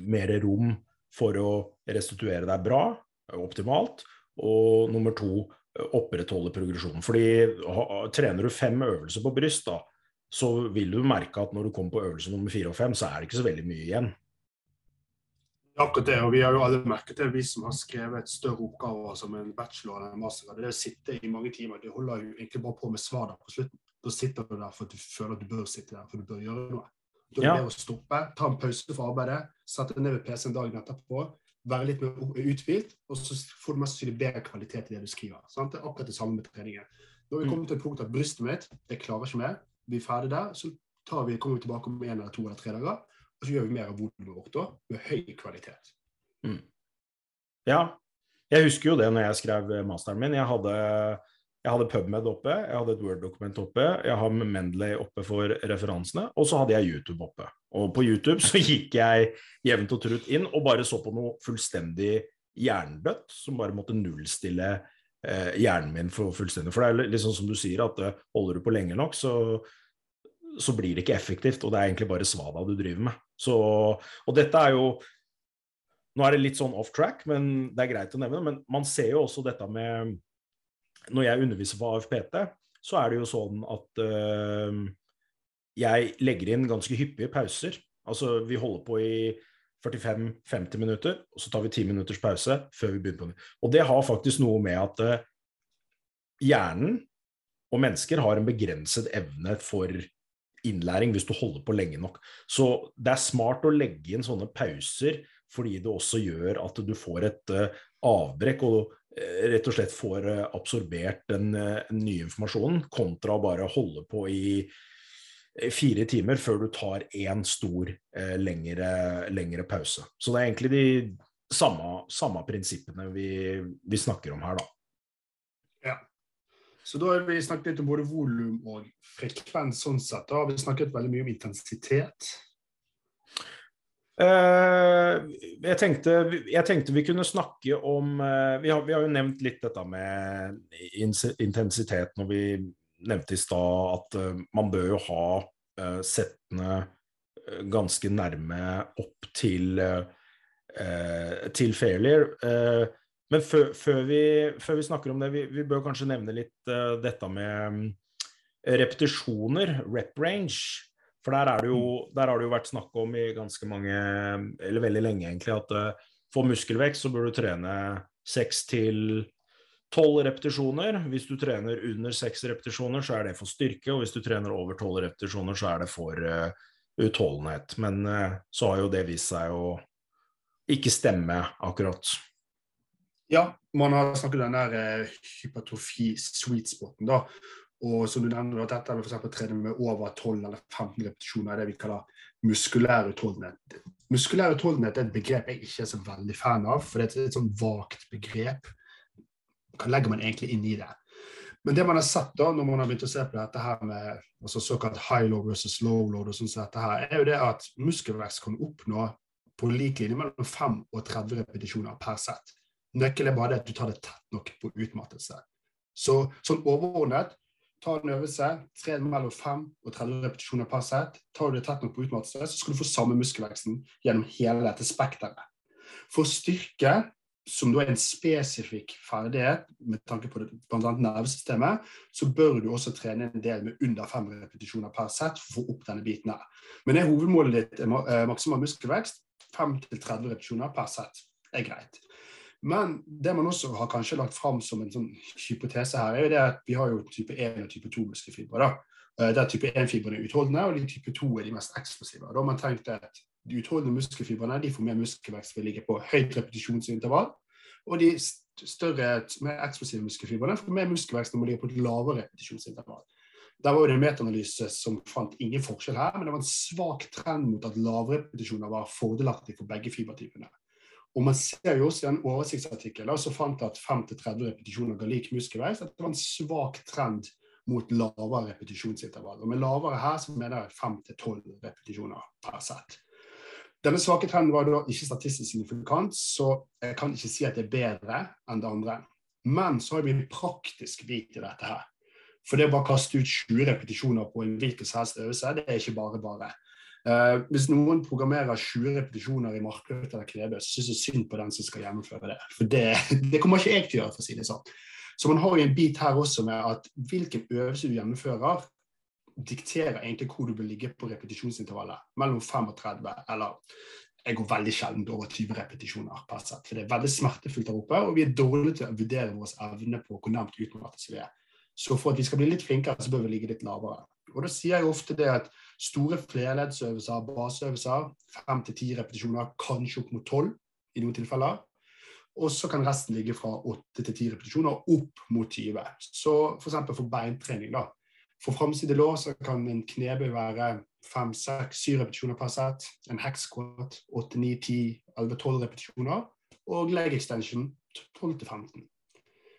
Speaker 1: mer rom for å restituere deg bra, optimalt, og nummer to opprettholde progresjonen. Fordi ha, trener du fem øvelser på bryst, da, så vil du merke at når du kommer på øvelse nummer fire og fem, så er det ikke så veldig mye igjen.
Speaker 2: Akkurat det, og vi har jo alle merket det, vi som har skrevet større oppgaver som en bachelor eller en master. Det å sitte i mange timer, det holder jo egentlig bare på med svar på slutten. Da sitter du der for at du føler at du bør sitte der, for du bør gjøre noe. Da er det ja. å stoppe, ta en pause fra arbeidet, sette deg ned ved PC-en dagen etterpå, være litt mer uthvilt, og så får du mest sannsynlig bedre kvalitet i det du skriver. Sant? Det er akkurat det samme med treningen. Nå har vi kommer kommet til et punkt at brystet mitt jeg klarer ikke mer, vi er ferdig der, så vi, kommer vi tilbake om en eller to eller tre dager. Og så gjør vi mer av volumet vårt da, med høy kvalitet.
Speaker 1: Mm. Ja, jeg husker jo det når jeg skrev masteren min. Jeg hadde, jeg hadde PubMed oppe, jeg hadde et Word-dokument oppe, jeg har Mendeley oppe for referansene, og så hadde jeg YouTube oppe. Og på YouTube så gikk jeg jevnt og trutt inn og bare så på noe fullstendig hjernedødt, som bare måtte nullstille eh, hjernen min for fullstendig. For det er liksom som du sier, at uh, holder du på lenge nok, så så blir det ikke effektivt, og det er egentlig bare svada du driver med. Så, og dette er jo Nå er det litt sånn off track, men det er greit å nevne. Men man ser jo også dette med Når jeg underviser på AFPT, så er det jo sånn at øh, jeg legger inn ganske hyppige pauser. Altså vi holder på i 45-50 minutter, og så tar vi 10 minutters pause før vi begynner på nytt. Og det har faktisk noe med at øh, hjernen og mennesker har en begrenset evne for innlæring hvis du holder på lenge nok. Så det er smart å legge inn sånne pauser, fordi det også gjør at du får et uh, avbrekk og uh, rett og slett får uh, absorbert den nye informasjonen, kontra å bare holde på i fire timer før du tar én stor, lengre, lengre, pause. Så det er egentlig de samme, samme prinsippene vi, vi snakker om her, da.
Speaker 2: Så da har vi snakket litt om både volum og frekvens sånn sett. Da har vi snakket veldig mye om intensitet.
Speaker 1: Uh, jeg, tenkte, jeg, tenkte, vi kunne snakke om uh, vi, har, vi, har, jo nevnt litt dette med intensitet når vi nevnte i stad at uh, man bør jo ha settene ganske nærme opp til, til failure. Men før, før, vi, før, vi, snakker om det, vi, vi bør kanskje nevne litt uh, dette med um, repetisjoner, rep range. For der, er det jo, mm. der har det jo vært snakk om i ganske mange, eller veldig lenge egentlig, at uh, for muskelvekst så bør du trene seks til tolv repetisjoner. Hvis du trener under seks repetisjoner, så er det for styrke. Og hvis du trener over tolv repetisjoner, så er det for uh, utholdenhet. Men uh, så har jo det vist seg å ikke stemme akkurat.
Speaker 2: Ja, man har snakket om den der uh, hypertrofi-sweet spoten, da. Og som du nevner, at dette med for trene med over 12 eller 15 repetisjoner er det vi kaller muskulær utholdenhet. Muskulær utholdenhet er et begrep jeg ikke er så veldig fan av, for det er et sånn vagt begrep. Hva legger man egentlig inn i det? Men det man har sett da, når man har begynt å se på dette her med altså såkalt high low versus low load, og sånn som dette her, er jo det at muskelvekst kan oppnå på lik linje mellom 5 og 30 repetisjoner per sett. Nøkkelen er bare at du tar det tett nok på utmattelse. Så sånn overordnet Ta en øvelse, tren mellom 5 og 30 repetisjoner per sett. Tar du det tett nok på utmattelse, så skal du få samme muskelveksten gjennom hele dette spekteret. For styrke, som da er en spesifikk ferdighet med tanke på bl.a. nervesystemet, så bør du også trene en del med under fem repetisjoner per sett for å få opp denne biten her. Men er hovedmålet ditt er maksimal muskelvekst, 5-30 repetisjoner per sett er greit. Men det man også har kanskje lagt fram som en sånn hypotese her, er jo det at vi har jo type 1 og type 2 muskelfibre. Eh, der type 1-fibrene er utholdende, og de type 2 er de mest eksplosive. Da har man tenkt at de utholdende muskelfibrene de får mer muskelvekst ved å ligge på høyt repetisjonsintervall. Og de større, mer eksplosive muskelfibrene får mer muskelvekst når man ligger på et lavere repetisjonsintervall. Der var det en metaanalyse som fant ingen forskjell her, men det var en svak trend mot at lavrepetisjoner var fordelaktig for begge fibertypene. Og man ser jo også i en oversiktsartikkel som fant at 5-30 repetisjoner ga lik muskelvekst, at det var en svak trend mot lavere repetisjonsintervall. Og med lavere her så mener jeg 5-12 repetisjoner per sett. Denne svake trenden var da ikke statistisk signifikant, så jeg kan ikke si at det er bedre enn det andre. Men så har vi en praktisk bit i dette her. For det å bare kaste ut 20 repetisjoner på en hvilken som helst øvelse, det er ikke bare bare. Uh, hvis noen programmerer 20 repetisjoner i markløft eller knebøy, syns jeg synd på den som skal gjennomføre det. For det, det, kommer ikke jeg til å gjøre, for å si det sånn. Så man har jo en bit her også med at hvilken øvelse du gjennomfører, dikterer egentlig hvor du vil ligge på repetisjonsintervallet. Mellom 35 eller jeg går veldig sjelden over 20 repetisjoner per sett. For det er veldig smertefullt der oppe, og vi er dårlige til å vurdere vår evne på hvor nærmt utmattelse vi er. Så for at vi skal bli litt flinkere, så bør vi ligge litt lavere. Og da sier jeg ofte det at store flerleddsøvelser, baseøvelser, fem til ti repetisjoner, kanskje opp mot tolv i noen tilfeller. Og så kan resten ligge fra åtte til ti repetisjoner opp mot 20. Så f.eks. For, for beintrening, da. For framside lår så kan en knebøy være fem, seks, syv repetisjoner per sett. En hexsquat åtte, ni, ti, elleve, tolv repetisjoner. Og leg extension 12 til 15.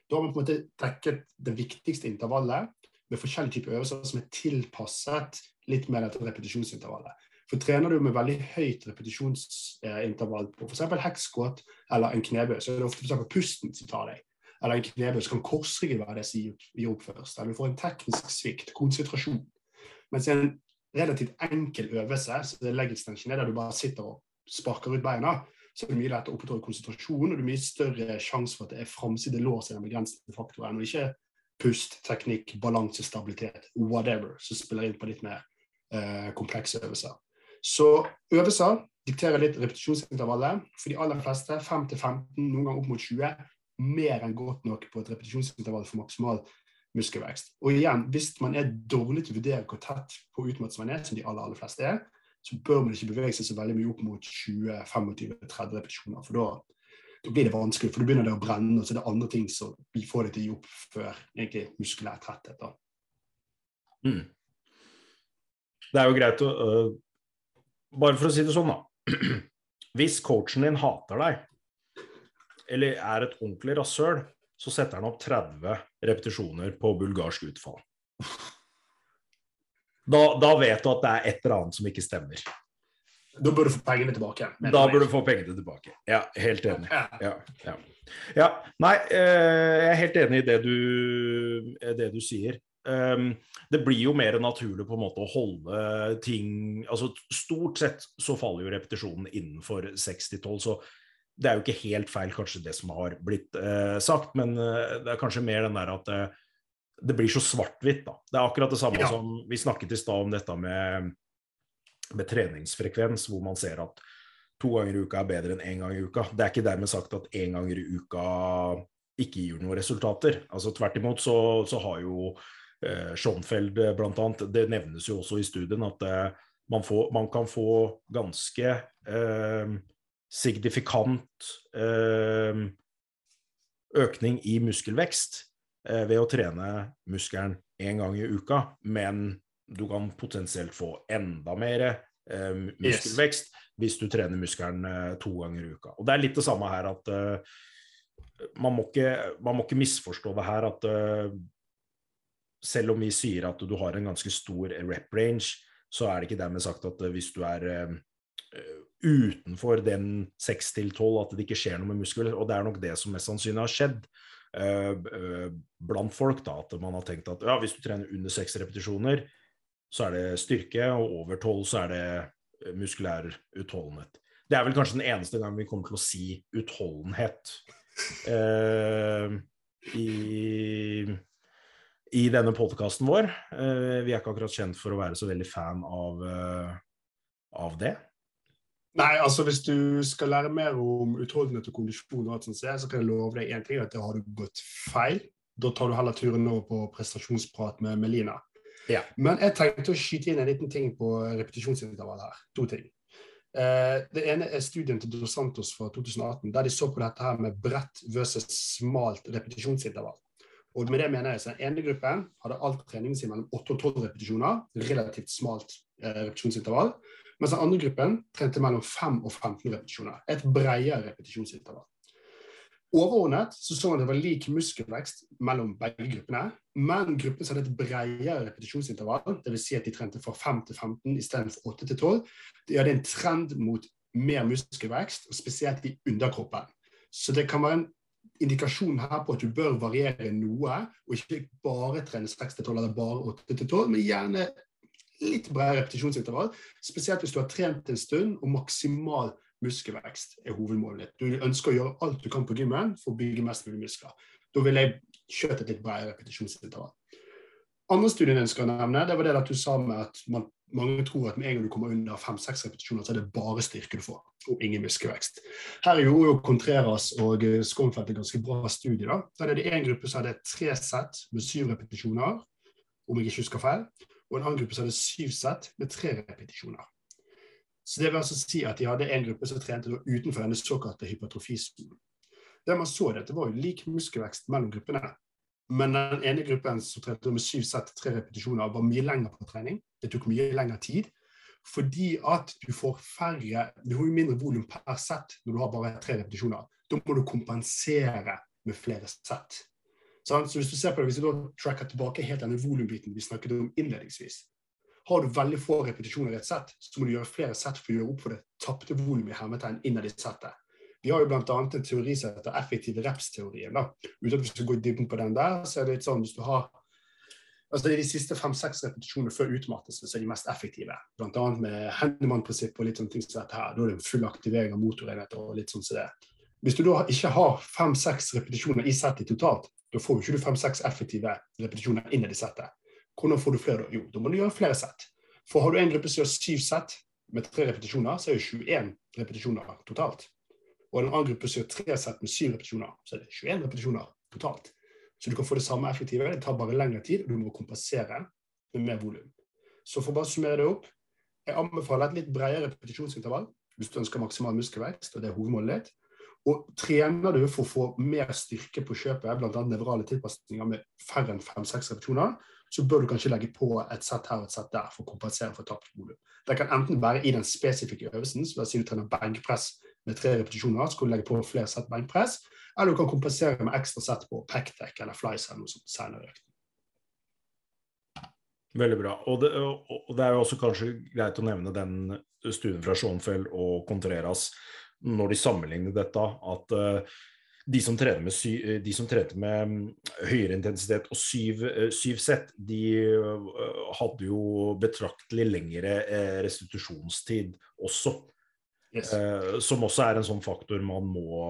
Speaker 2: Da har man på en måte dekket det viktigste intervallet med forskjellige typer øvelser som er tilpasset litt mer dette repetisjonsintervallet. For trener du med veldig høyt repetisjonsintervall på f.eks. hekskåt eller en knebøy, så er det ofte for pusten som tar deg. Eller en knebøy, så kan korsryggen være det som gir opp først. Eller du får en teknisk svikt, konsentrasjon. Mens en relativt enkel øvelse, så det er leg extension, er der du bare sitter og sparker ut beina, så er det mye lettere å opprettholde konsentrasjon, og det er mye større sjanse for at det er framside lår som er den begrensende faktoren, og ikke pust, teknikk, balanse, stabilitet, whatever, som spiller inn på litt mer eh, komplekse øvelser. Så øvelser dikterer litt repetisjonsintervallet. For de aller fleste 5 15, noen ganger opp mot 20, mer enn godt nok på et repetisjonsintervall for maksimal muskelvekst. Og igjen, hvis man er dårlig til å vurdere hvor tett på utmattelse man er, som de aller, aller fleste er, så bør man ikke bevege seg så veldig mye opp mot 20-25-30 repetisjoner. For da da blir det vanskelig, for da begynner det å brenne, og så er det andre ting som vi får det til å gi opp før egentlig muskulær tretthet. da.
Speaker 1: Mm. Det er jo greit å uh, Bare for å si det sånn, da. Hvis coachen din hater deg, eller er et ordentlig rasshøl, så setter han opp 30 repetisjoner på bulgarsk utfall. Da, da vet du at det er et eller annet som ikke stemmer.
Speaker 2: Da bør du få pengene tilbake.
Speaker 1: Da bør du få pengene tilbake. Ja, helt enig. Ja, ja. ja. Nei, eh, jeg er helt enig i det du, det du sier. Um, det blir jo mer naturlig på en måte å holde ting altså Stort sett så faller jo repetisjonen innenfor 6-12, så det er jo ikke helt feil kanskje det som har blitt uh, sagt, men uh, det er kanskje mer den der at uh, det blir så svart-hvitt, da. Det er akkurat det samme ja. som vi snakket i stad om dette med med treningsfrekvens, hvor man ser at to ganger i uka er bedre enn én en gang i uka. Det er ikke dermed sagt at én ganger i uka ikke gir noen resultater. Altså Tvert imot så, så har jo eh, Schonfeld eh, bl.a. Det nevnes jo også i studien at eh, man, får, man, kan få ganske eh, signifikant økning i muskelvekst eh, ved å trene muskelen én gang i uka, men du kan potensielt få enda mer eh, muskelvekst yes. hvis du trener muskelen eh, to ganger i uka. Og Det er litt det samme her at eh, man, må ikke, man, må ikke, misforstå det her at selv om vi sier at du har en ganske stor rep range, så er det ikke dermed sagt at eh, hvis du er eh, utenfor den 6 til 12 at det ikke skjer noe med muskler. Og det er nok det som mest sannsynlig har skjedd uh, blant folk. da, At man har tenkt at ja, hvis du trener under 6 repetisjoner, så er det styrke, og over 12 så er det muskulær utholdenhet. Det er vel kanskje den eneste gang vi kommer til å si utholdenhet uh, i, i denne podkasten vår. Uh, vi er ikke akkurat kjent for å være så veldig fan av, av det.
Speaker 2: Nei, altså hvis du skal lære mer om utholdenhet og kondisjon, og alt sånt, så kan jeg love deg én ting, at det har du gått feil. Da tar du heller turen over på prestasjonsprat med Melina. Ja. Men jeg tenkte å skyte inn en liten ting på repetisjonsintervall her. To ting. Eh, det ene er studien til Dos Santos fra 2018, der de så på dette her med bredt versus smalt repetisjonsintervall. Og med det mener jeg at Den ene gruppen hadde alt treningen sin mellom 8 og 12 repetisjoner, relativt smalt eh, repetisjonsintervall. Mens den andre gruppen trente mellom 5 og 15 repetisjoner. Et bredere repetisjonsintervall. Overordnet så, så man det var lik muskelvekst mellom begge gruppene, men gruppene som hadde et bredere repetisjonsintervall, dvs. Si at de trente fra 5 til 15 istedenfor 8 til 12, de hadde en trend mot mer muskelvekst, og spesielt i underkroppen. Så det kan være en indikasjon her på at du bør variere noe, og ikke bare trene 6-12 eller bare 8-12, men gjerne litt bredere repetisjonsintervall. Spesielt hvis du har trent en stund og maksimal muskelvekst er hovedmålet ditt. Du ønsker å gjøre alt du kan på gymmen for å bygge mest mulig muskler. Da vil jeg kjørt et litt bredere repetisjonsintervall. Andre studien jeg ønsker å nevne, det var det at du sa med at man, mange tror at med en gang du kommer under fem-seks repetisjoner, så er det bare styrke du får, og ingen muskelvekst. Her gjorde jo Contreras og Skånfeldt en ganske bra studie. da. Der er det én gruppe som hadde tre sett med syv repetisjoner, om jeg ikke husker feil og en annen gruppe som hadde syv sett med tre repetisjoner. Så det vil altså si at de hadde en gruppe som trente utenfor denne såkalte hypertrofiskolen. Det man så, det, det var jo lik muskelvekst mellom gruppene. Men den ene gruppen som trente med syv sett tre repetisjoner, var mye lenger på trening. Det tok mye lengre tid. Fordi at du får færre Du har jo mindre volum per sett når du har bare tre repetisjoner. Da må du kompensere med flere sett. Så hvis du ser på det, hvis du da tracker tilbake helt denne volumbiten vi snakket om innledningsvis, har du veldig få repetisjoner i et sett, så må du gjøre flere sett for å gjøre opp for det tapte volumet i hermetegn innad i settet. Vi har jo bl.a. en teori som heter effektiv reps-teorien. Uten at vi skal gå i dybden på den der, så er det litt sånn hvis du har altså det er De siste fem-seks repetisjonene før utmattelse som er de mest effektive. Bl.a. med Hennemann-prinsippet og litt sånne ting som dette her. Da er det full aktivering av motorenheter og litt sånn som det. Hvis du da ikke har fem-seks repetisjoner i settet totalt, da får du ikke fem-seks effektive repetisjoner inn i settet. Hvordan får du flere da? Jo, da må du gjøre flere sett. For har du en gruppe som gjør syv sett med tre repetisjoner, så er det 21 repetisjoner totalt. Og en annen gruppe som gjør tre sett med syv repetisjoner, så er det 21 repetisjoner totalt. Så du kan få det samme effektive, det tar bare lengre tid, og du må kompensere med mer volum. Så for å bare summere det opp, jeg anbefaler et litt bredere repetisjonsintervall hvis du ønsker maksimal muskelvekst, og det er hovedmålet ditt. Og trener du for å få mer styrke på kjøpet, bl.a. nevrale tilpasninger med færre enn fem-seks repetisjoner, så bør du kanskje legge på et sett her og et sett der for å kompensere for tapt volum. Det kan enten være i den spesifikke øvelsen, så la oss si du trener benkpress med tre repetisjoner, så kan du legge på flere sett beinpress. eller du kan kompensere med ekstra sett på pekdeck eller flies eller noe sånt senere i økten.
Speaker 1: Veldig bra. Og det, og det, er jo også kanskje greit å nevne den studien fra Schoenfeld og Contreras når de sammenligner dette, at uh, de som med, sy, eh, de som trente med mm, høyere intensitet og syv, uh, syv sett, de uh, hadde jo betraktelig lengre restitusjonstid også. Yes. som også er en sånn faktor man må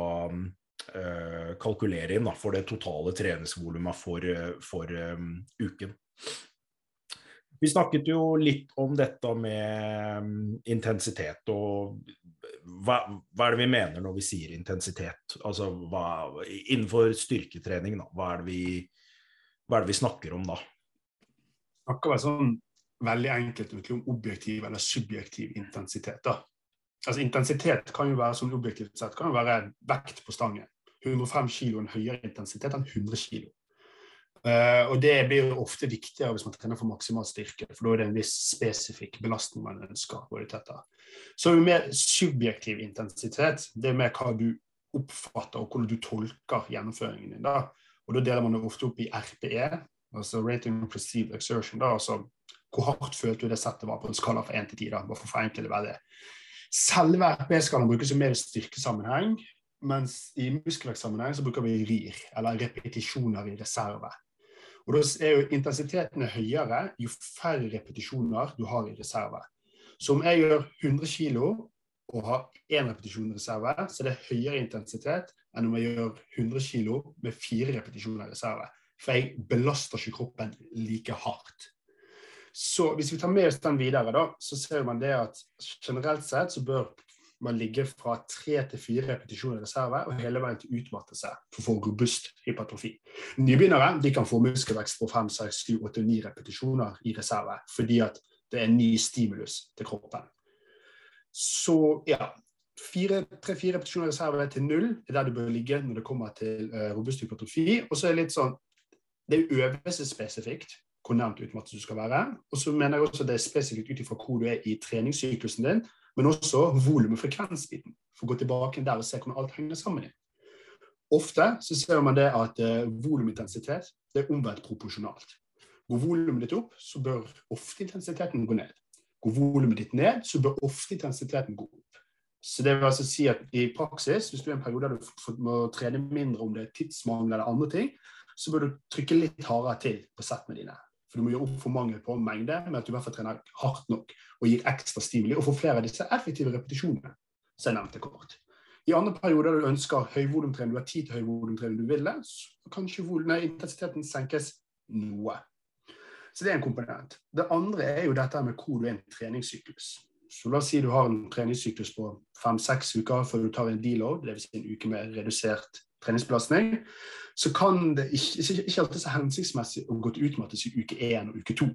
Speaker 1: kalkulere inn da, for det totale treningsvolumet for, for um, uken. Vi snakket jo litt om dette med mm, intensitet, og hva, hva, er det vi mener når vi sier intensitet? Altså hva, innenfor styrketrening, da, hva er, vi, hva er det vi, snakker om da?
Speaker 2: Snakker vel sånn veldig enkelt om objektiv eller subjektiv intensitet. da. Altså Intensitet kan jo være sånn objektivt sett, kan jo være vekt på stangen. 105 kg en høyere intensitet enn 100 kg. Uh, og det blir ofte viktigere hvis man trener for maksimal styrke, for da er det en viss spesifikk belastning man ønsker. Så jo mer subjektiv intensitet. Det er mer hva du oppfatter og hvordan du tolker gjennomføringen din. da. Og Da deler man det ofte opp i RPE, altså Rating Perceived Exertion. da, altså Hvor hardt følte du det settet var på en skala fra 1 til 10? da, bare for å forenkle det veldig. Selve RP-skalaen brukes jo mer i styrkesammenheng, mens i muskelvektsammenheng så bruker vi RIR, eller repetisjoner i reserve. Og Da er jo intensiteten høyere jo færre repetisjoner du har i reserve. Så om jeg gjør 100 kg og har én repetisjon i reserve, så er det høyere intensitet enn om jeg gjør 100 kg med fire repetisjoner i reserve. For jeg belaster ikke kroppen like hardt. Så hvis vi tar med oss den videre, da, så ser man det at generelt sett så bør man ligge fra tre til fire repetisjoner i reserve og hele veien til utmattelse for å få robust hypertrofi. Nybegynnere de kan få muskelvekst på fem, seks, sju, åtte, ni repetisjoner i reserve fordi at det er en ny stimulus til kroppen. Så ja, tre-fire repetisjoner i reserve til null er der du bør ligge når det kommer til uh, robust hypertrofi. Og så er det litt sånn Det er øvelsesspesifikt hvor nærmt utmattelse du skal være. Og så mener jeg også det er spesifikt ut ifra hvor du er i treningssyklusen din, men også volum- og frekvensbiten. For å gå tilbake der og se hvordan alt henger sammen. Ofte så ser man det at eh, volumintensitet er omvendt proporsjonalt. Går volumet ditt opp, så bør ofte intensiteten gå ned. Går volumet ditt ned, så bør ofte intensiteten gå opp. Så det vil altså si at i praksis, hvis du er i en periode der du må trene mindre om det er tidsmangel eller andre ting, så bør du trykke litt hardere til på settene dine. For du må gjøre opp for mangel på mengde, men at du i hvert fall trener hardt nok og gir ekstra stimuli og får flere av disse effektive repetisjonene som jeg nevnte kort. I andre perioder der du ønsker høyvolumtrening, du har tid til høyvolumtrening du vil så kanskje intensiteten senkes noe. Så det er en komponent. Det andre er jo dette med hvor du er i en treningssyklus. Så La oss si du har en treningssyklus på fem-seks uker før du tar en deload, dvs. Si en uke med redusert treningsbelastning. Så kan det ikke, ikke alltid så hensiktsmessig å gå til utmattelse i uke én og uke to.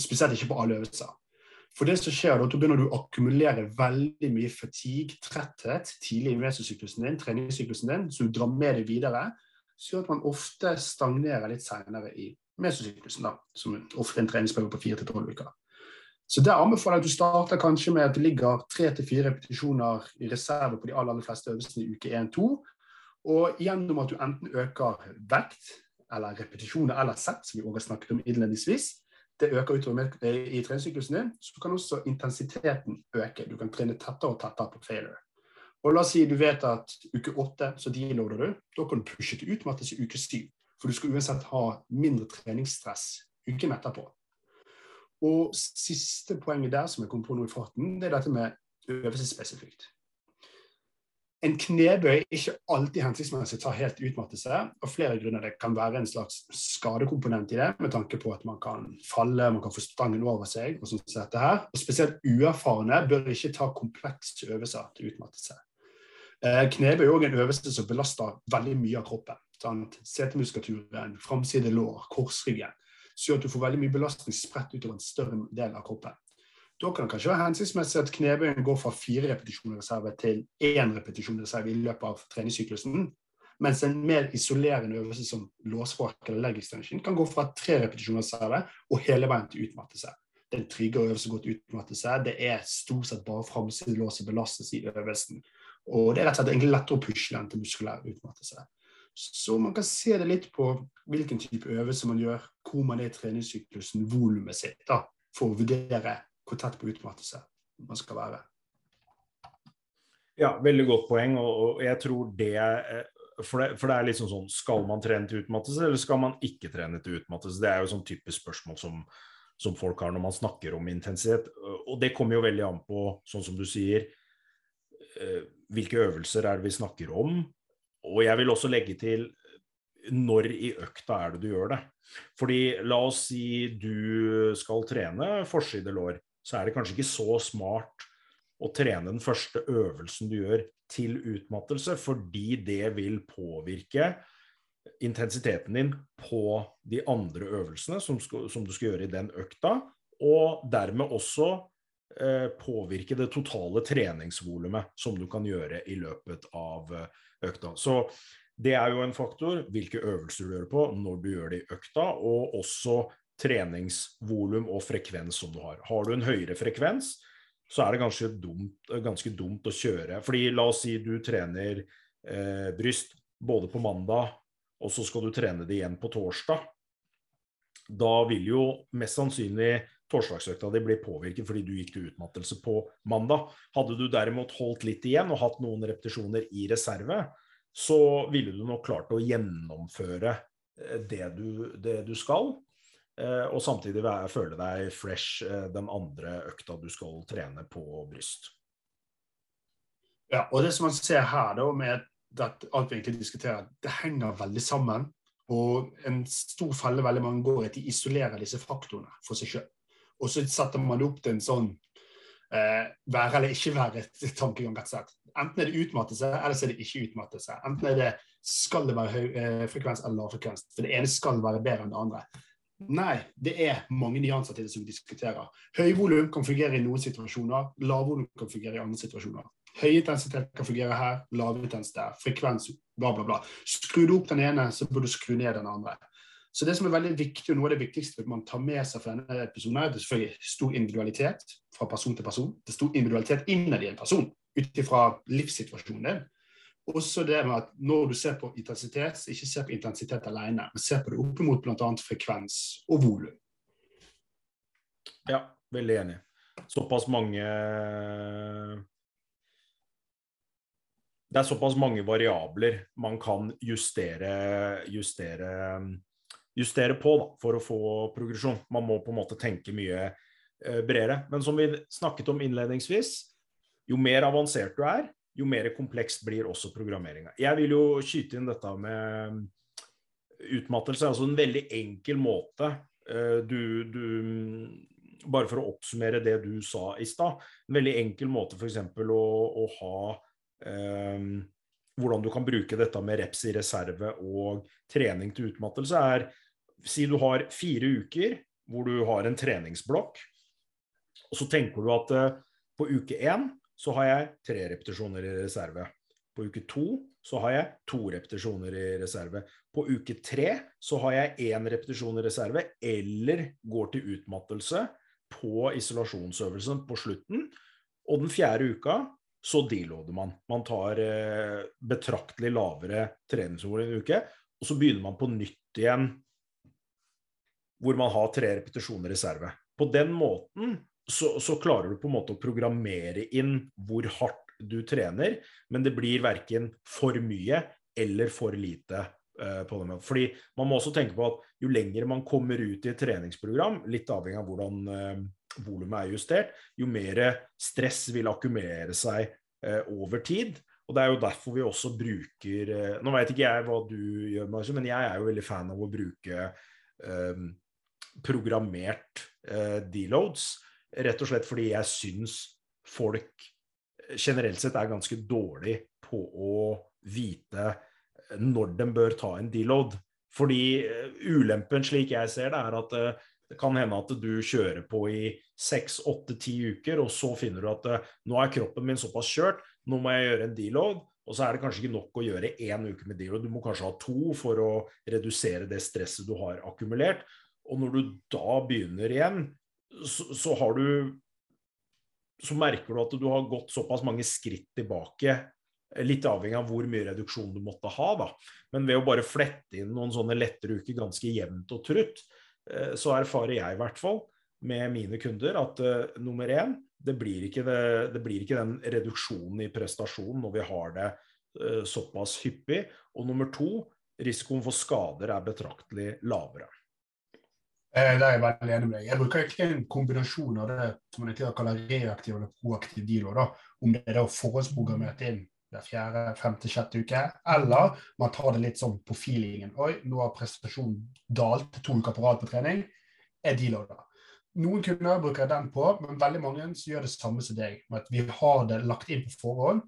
Speaker 2: Spesielt ikke på alle øvelser. For det som skjer da, da begynner du å akkumulere veldig mye fatigue, tretthet, tidlig i mesosyklusen din, treningssyklusen din, så du drar med deg videre. Så gjør at man ofte stagnerer litt senere i mesosyklusen, da, som ofte er en treningsperiode på fire til tolv uker. Så der anbefaler jeg at du starter kanskje med at det ligger tre til fire repetisjoner i reserve på de aller, aller fleste øvelsene i uke 1-2. Og gjennom at du enten øker vekt eller repetisjoner eller sett, som vi også snakket om innledningsvis, det øker utover i treningssyklusen din, så kan også intensiteten øke. Du kan trene tettere og tettere på failure. Og la oss si du vet at uke åtte så deloader du. Da kan du pushe til utmattelse i uke syv. For du skal uansett ha mindre treningsstress uken etterpå. Og siste poenget der som jeg kom på nå i farten, det er dette med øvelsesspesifikt. En knebøy ikke alltid hensiktsmessig tar helt utmattelse, Og flere grunner. Det kan være en slags skadekomponent i det, med tanke på at man kan falle, man kan få stangen over seg. og som dette her. Og Spesielt uerfarne bør ikke ta komplekse øvelser til utmattelse. Eh, knebøy er òg en øvelse som belaster veldig mye av kroppen sant? setemuskulaturen, framside lår, korsryggen. Så gjør at du får veldig mye belastning spredt utover en større del av kroppen. Da kan det kanskje være hensiktsmessig at knebøyen går fra fire repetisjoner reserve til én repetisjon reserve i løpet av treningssyklusen. Mens en mer isolerende øvelse som låsfork eller leg extension kan gå fra tre repetisjoner reserve og hele veien til utmattelse. Det er en tryggere øvelse å gå til utmattelse. Det er stort sett bare framsidelås som belastes i øvelsen. Og det er rett og slett egentlig lettere å pushe den til muskulær utmattelse. Så man kan se det litt på hvilken type øvelse man gjør, hvor man er i treningssyklusen, volumet sitt, da, for å vurdere hvor tett på utmattelse man skal være.
Speaker 1: Ja, veldig godt poeng, og, jeg tror det for det, for det, er liksom sånn Skal man trene til utmattelse, eller skal man ikke trene til utmattelse? Det er jo sånn typisk spørsmål som, som folk har når man snakker om intensitet. Og det kommer jo veldig an på, sånn som du sier, eh, hvilke øvelser er det vi snakker om, og jeg vil også legge til når i økta er det du gjør det. Fordi la oss si du skal trene forside lår, så er det kanskje ikke så smart å trene den første øvelsen du gjør til utmattelse, fordi det vil påvirke intensiteten din på de andre øvelsene som, skal, som du skal gjøre i den økta, og dermed også eh, påvirke det totale treningsvolumet som du kan gjøre i løpet av økta. Så Det er jo en faktor. Hvilke øvelser du gjør på, når du gjør det i økta, og også treningsvolum og frekvens som du har. Har du en høyere frekvens, så er det ganske dumt, ganske dumt å kjøre. Fordi la oss si du trener eh, bryst både på mandag, og så skal du trene det igjen på torsdag. Da vil jo mest sannsynlig torsdagsøkta di bli påvirket fordi du gikk til utmattelse på mandag. Hadde du derimot holdt litt igjen og hatt noen repetisjoner i reserve, så ville du nok klart å gjennomføre eh, det du, det du skal. Eh, og samtidig føle deg fresh eh, den andre økta du skal trene på bryst.
Speaker 2: Ja, og det som man ser her, da, med at alt vi egentlig diskuterer, det henger veldig sammen. Og en stor felle veldig mange går i at de isolerer disse faktorene for seg sjøl. Og så setter man det opp til en sånn eh, være eller ikke være-tankegang, rett og slett. Enten er det utmattelse, eller så er det ikke utmattelse. Enten er det skal det være høy eh, frekvens eller lav frekvens. For det ene skal være bedre enn det andre. Nei, det er mange nyanser til det som vi diskuterer. Høyvolum kan fungere i noen situasjoner, lavvolum kan fungere i andre situasjoner. Høy intensitet kan fungere her, lav intensitet, frekvens, bla, bla, bla. Skrur du opp den ene, så bør du skru ned den andre. Så det som er veldig viktig, og noe av det viktigste man tar med seg fra denne episoden, er det selvfølgelig stor individualitet fra person til person. Det er stor individualitet innad i en person, ut ifra livssituasjonen din. Også det med at når du ser på intensitet, ikke se på intensitet alene, men se på det opp mot bl.a. frekvens og volum.
Speaker 1: Ja, veldig enig. Såpass mange Det er såpass mange variabler man kan justere, justere justere på da, for å få progresjon. Man må på en måte tenke mye eh, bredere. Men som vi snakket om innledningsvis, jo mer avansert du er, jo mer komplekst blir også programmeringa. Jeg vil jo skyte inn dette med utmattelse. Altså en veldig enkel måte eh, du, du Bare for å oppsummere det du sa i stad. En veldig enkel måte f.eks. Å, å ha um, hvordan du kan bruke dette med reps i reserve og trening til utmattelse, er Si du har fire uker hvor du har en treningsblokk, og så tenker du at uh, på uke én så har jeg tre repetisjoner i reserve. På uke to så har jeg to repetisjoner i reserve. På uke tre så har jeg én repetisjon i reserve, eller går til utmattelse på isolasjonsøvelsen på slutten. Og den fjerde uka så deloader man. Man tar eh, betraktelig lavere treningsmål i en uke, og så begynner man på nytt igjen hvor man har tre repetisjoner i reserve. På den måten så, så, klarer du på en måte å programmere inn hvor hardt du trener, men det blir verken for mye eller for lite. Den Fordi Man må også tenke på at jo lenger man kommer ut i et treningsprogram, litt avhengig av hvordan uh, volumet er justert, jo mer stress vil akkumulere seg uh, over tid. Og Det er jo derfor vi også bruker uh, Nå vet ikke jeg hva du gjør, men jeg er jo veldig fan av å bruke programmert eh, deloads. Rett og slett fordi jeg syns folk generelt sett er ganske dårlig på å vite når de bør ta en deload. Fordi eh, ulempen, slik jeg ser det, er at eh, det kan hende at du kjører på i seks, åtte, ti uker, og så finner du at eh, nå er kroppen min såpass kjørt, nå må jeg gjøre en deload. Og så er det kanskje ikke nok å gjøre én uke med deload, du må kanskje ha to for å redusere det stresset du har akkumulert. Og når du da begynner igjen, så, så, har du Så merker du at du har gått såpass mange skritt tilbake. Litt avhengig av hvor mye reduksjon du måtte ha, da. Men ved å bare flette inn noen sånne lettere uker ganske jevnt og trutt, eh, så erfarer jeg i hvert fall med mine kunder at uh, nummer én, det blir, det, det blir, ikke den reduksjonen i prestasjon når vi har det uh, såpass hyppig. Og nummer to, risikoen for skader er betraktelig lavere.
Speaker 2: Eh, der er jeg veldig enig med deg. Jeg bruker egentlig en kombinasjon av det som man kaller reaktiv eller proaktiv deal. Om det er det å forhåndsprogrammert inn hver fjerde, femte, sjette uke, eller man tar det litt sånn på feelingen. Oi, nå har prestasjonen dalt to uker på rad på trening. Er deloader. Noen kunder bruker den på, men veldig mange gjør det samme som deg. med at Vi har det lagt inn på forhånd,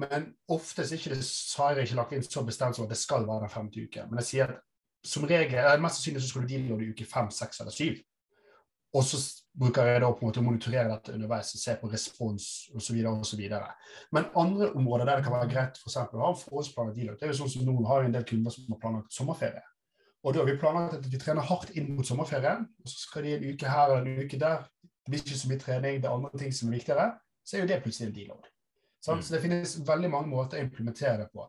Speaker 2: men oftest ikke det, har jeg ikke lagt inn så bestemt som at det skal være den femte uke. Men jeg sier at som regel, Mest sannsynlig så skal du deale i uke fem, seks eller syv. Og så bruker jeg da på en måte å monitorere dette underveis og se på respons osv. Men andre områder der det kan være greit for eksempel, å ha en forholdsplan deal det er jo sånn som nå har en del kunder som har planlagt sommerferie. Og da har vi planlagt at vi trener hardt inn mot sommerferien, og så skal de en uke her og en uke der. Det blir ikke så mye trening, det er andre ting som er viktigere. Så er jo det plutselig en deload. Mm. Så det finnes veldig mange måter å implementere det på.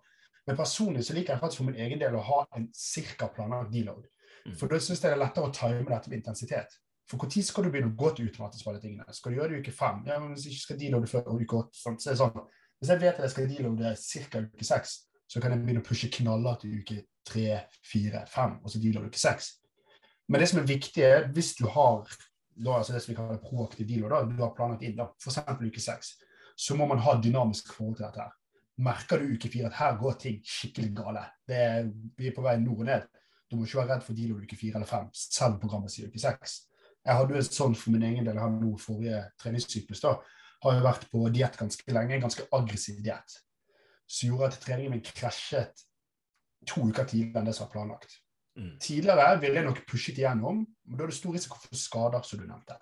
Speaker 2: Men personlig så liker jeg faktisk for min egen del å ha en cirka planlagt deload. Mm. For da syns jeg det er lettere å time dette med intensitet. For når skal du begynne å gå til automatisk på alle tingene? Skal du gjøre det i uke fem? Ja, men Hvis jeg ikke skal deloade før uke åtte, så er det sånn. Hvis jeg vet at jeg skal deloade ca. uke seks, så kan jeg begynne å pushe knaller til uke tre, fire, fem, og så deloade uke seks. Men det som er viktig, er hvis du har da, altså det som vi kaller proaktiv deload, da, du har planlagt inn, da, f.eks. uke seks, så må man ha dynamisk forhold til dette. her. Merker du uke fire at her går ting skikkelig gale, er, vi er på vei nord og ned, du må ikke være redd for deal uke fire eller fem, selv om programmet sier uke seks. Jeg hadde jo en sånn for min egen del, jeg har nå forrige treningssyklus, da, har jo vært på diett ganske lenge, en ganske aggressiv diett. Som gjorde at treningen min krasjet to uker tidligere enn det som var planlagt. Mm. Tidligere ville jeg nok pushet igjennom, men da er det stor risiko for skader, som du nevnte.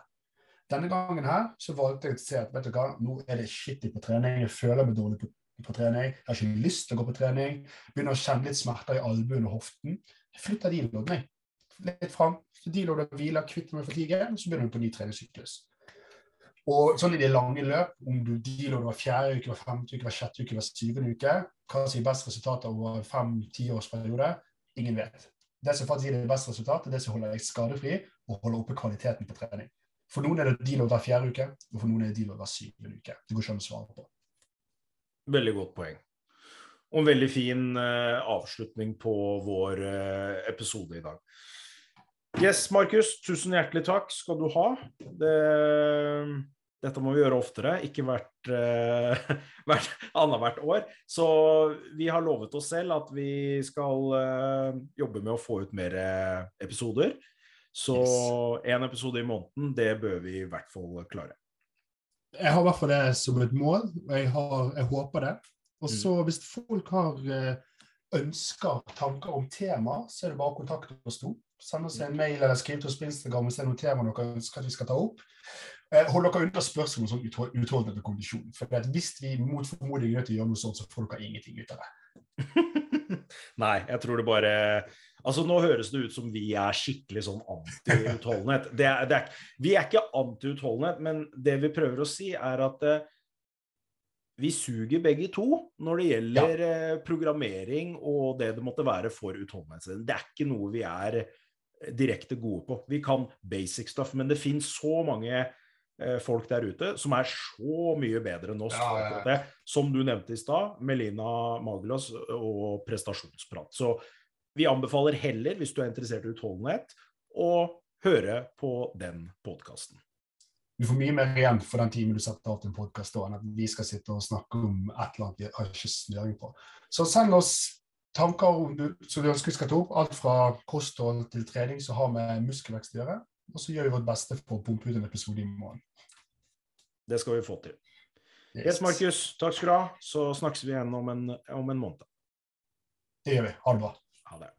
Speaker 2: Denne gangen her så valgte jeg å se at vet du hva, nå er det skittig på trening, jeg føler meg dårlig på, på, trening, jeg har ikke lyst til å gå på trening, begynner å kjenne litt smerter i albuen og hoften. Jeg flytter de loddene litt fram. Så loddene hviler, kvitter med fatigue, så begynner du på ny treningssyklus. Og sånn i det lange løp, om du dealer hver fjerde uke, hver femte uke, hver sjette uke, hver syvende uke, hva som gir best resultat over fem-tiårsperiode, ingen vet. Det som faktisk gir det beste resultat, er det som holder deg skadefri og holder oppe kvaliteten på trening. For noen er det deload hver fjerde uke, og for noen er det deload hver syvende uke. Det går ikke an å svare på.
Speaker 1: Veldig godt poeng. Og en veldig fin uh, avslutning på vår uh, episode i dag. Yes, Markus, tusen hjertelig takk skal du ha. Det, dette må vi gjøre oftere, ikke hvert, uh, hvert annethvert år. Så vi har lovet oss selv at vi skal uh, jobbe med å få ut mer episoder. Så én yes. episode i måneden, det bør vi i hvert fall klare.
Speaker 2: Jeg har i hvert fall det som et mål, og jeg, har, jeg håper det. Og så mm. hvis folk har uh, ønsker tanker om tema, så er det bare å kontakte oss to. Send oss en mail eller skriv til oss på Instagram hvis det er noe tema dere ønsker at vi skal ta opp. Eh, hold dere unna spørsmål om utholdenhet og kondisjon. For hvis vi mot formodning gjøre noe sånt, så får dere ingenting ut av det.
Speaker 1: Nei, jeg tror det bare Altså, Nå høres det ut som vi er skikkelig sånn anti-utholdenhet. vi er ikke anti-utholdenhet, men det vi prøver å si, er at eh, vi suger begge to når det gjelder ja. Eh, programmering og det det måtte være for utholdenhetstrening. Det er ikke noe vi er eh, direkte gode på. Vi kan basic stuff, men det finnes så mange eh, folk der ute som er så mye bedre enn oss. Ja, ja, som du nevnte i stad, Melina Magelos og prestasjonsprat. Så vi anbefaler heller, hvis du er interessert i utholdenhet, å høre på den podkasten
Speaker 2: du får mye mer igjen for den timen du setter av til en podkast enn at vi skal sitte og snakke om et eller annet vi har ikke snøring på. Så send oss tanker om du, som du ønsker vi skal ta opp, alt fra kosthold til trening som har med muskelvekst å gjøre. Og så gjør vi vårt beste for å pumpe ut en episode i morgen.
Speaker 1: Det skal vi få til. Yes, Markus. Takk skal du ha. Så snakkes vi igjen om en, om en måned.
Speaker 2: Det gjør vi. Ha det bra.
Speaker 1: Ha det.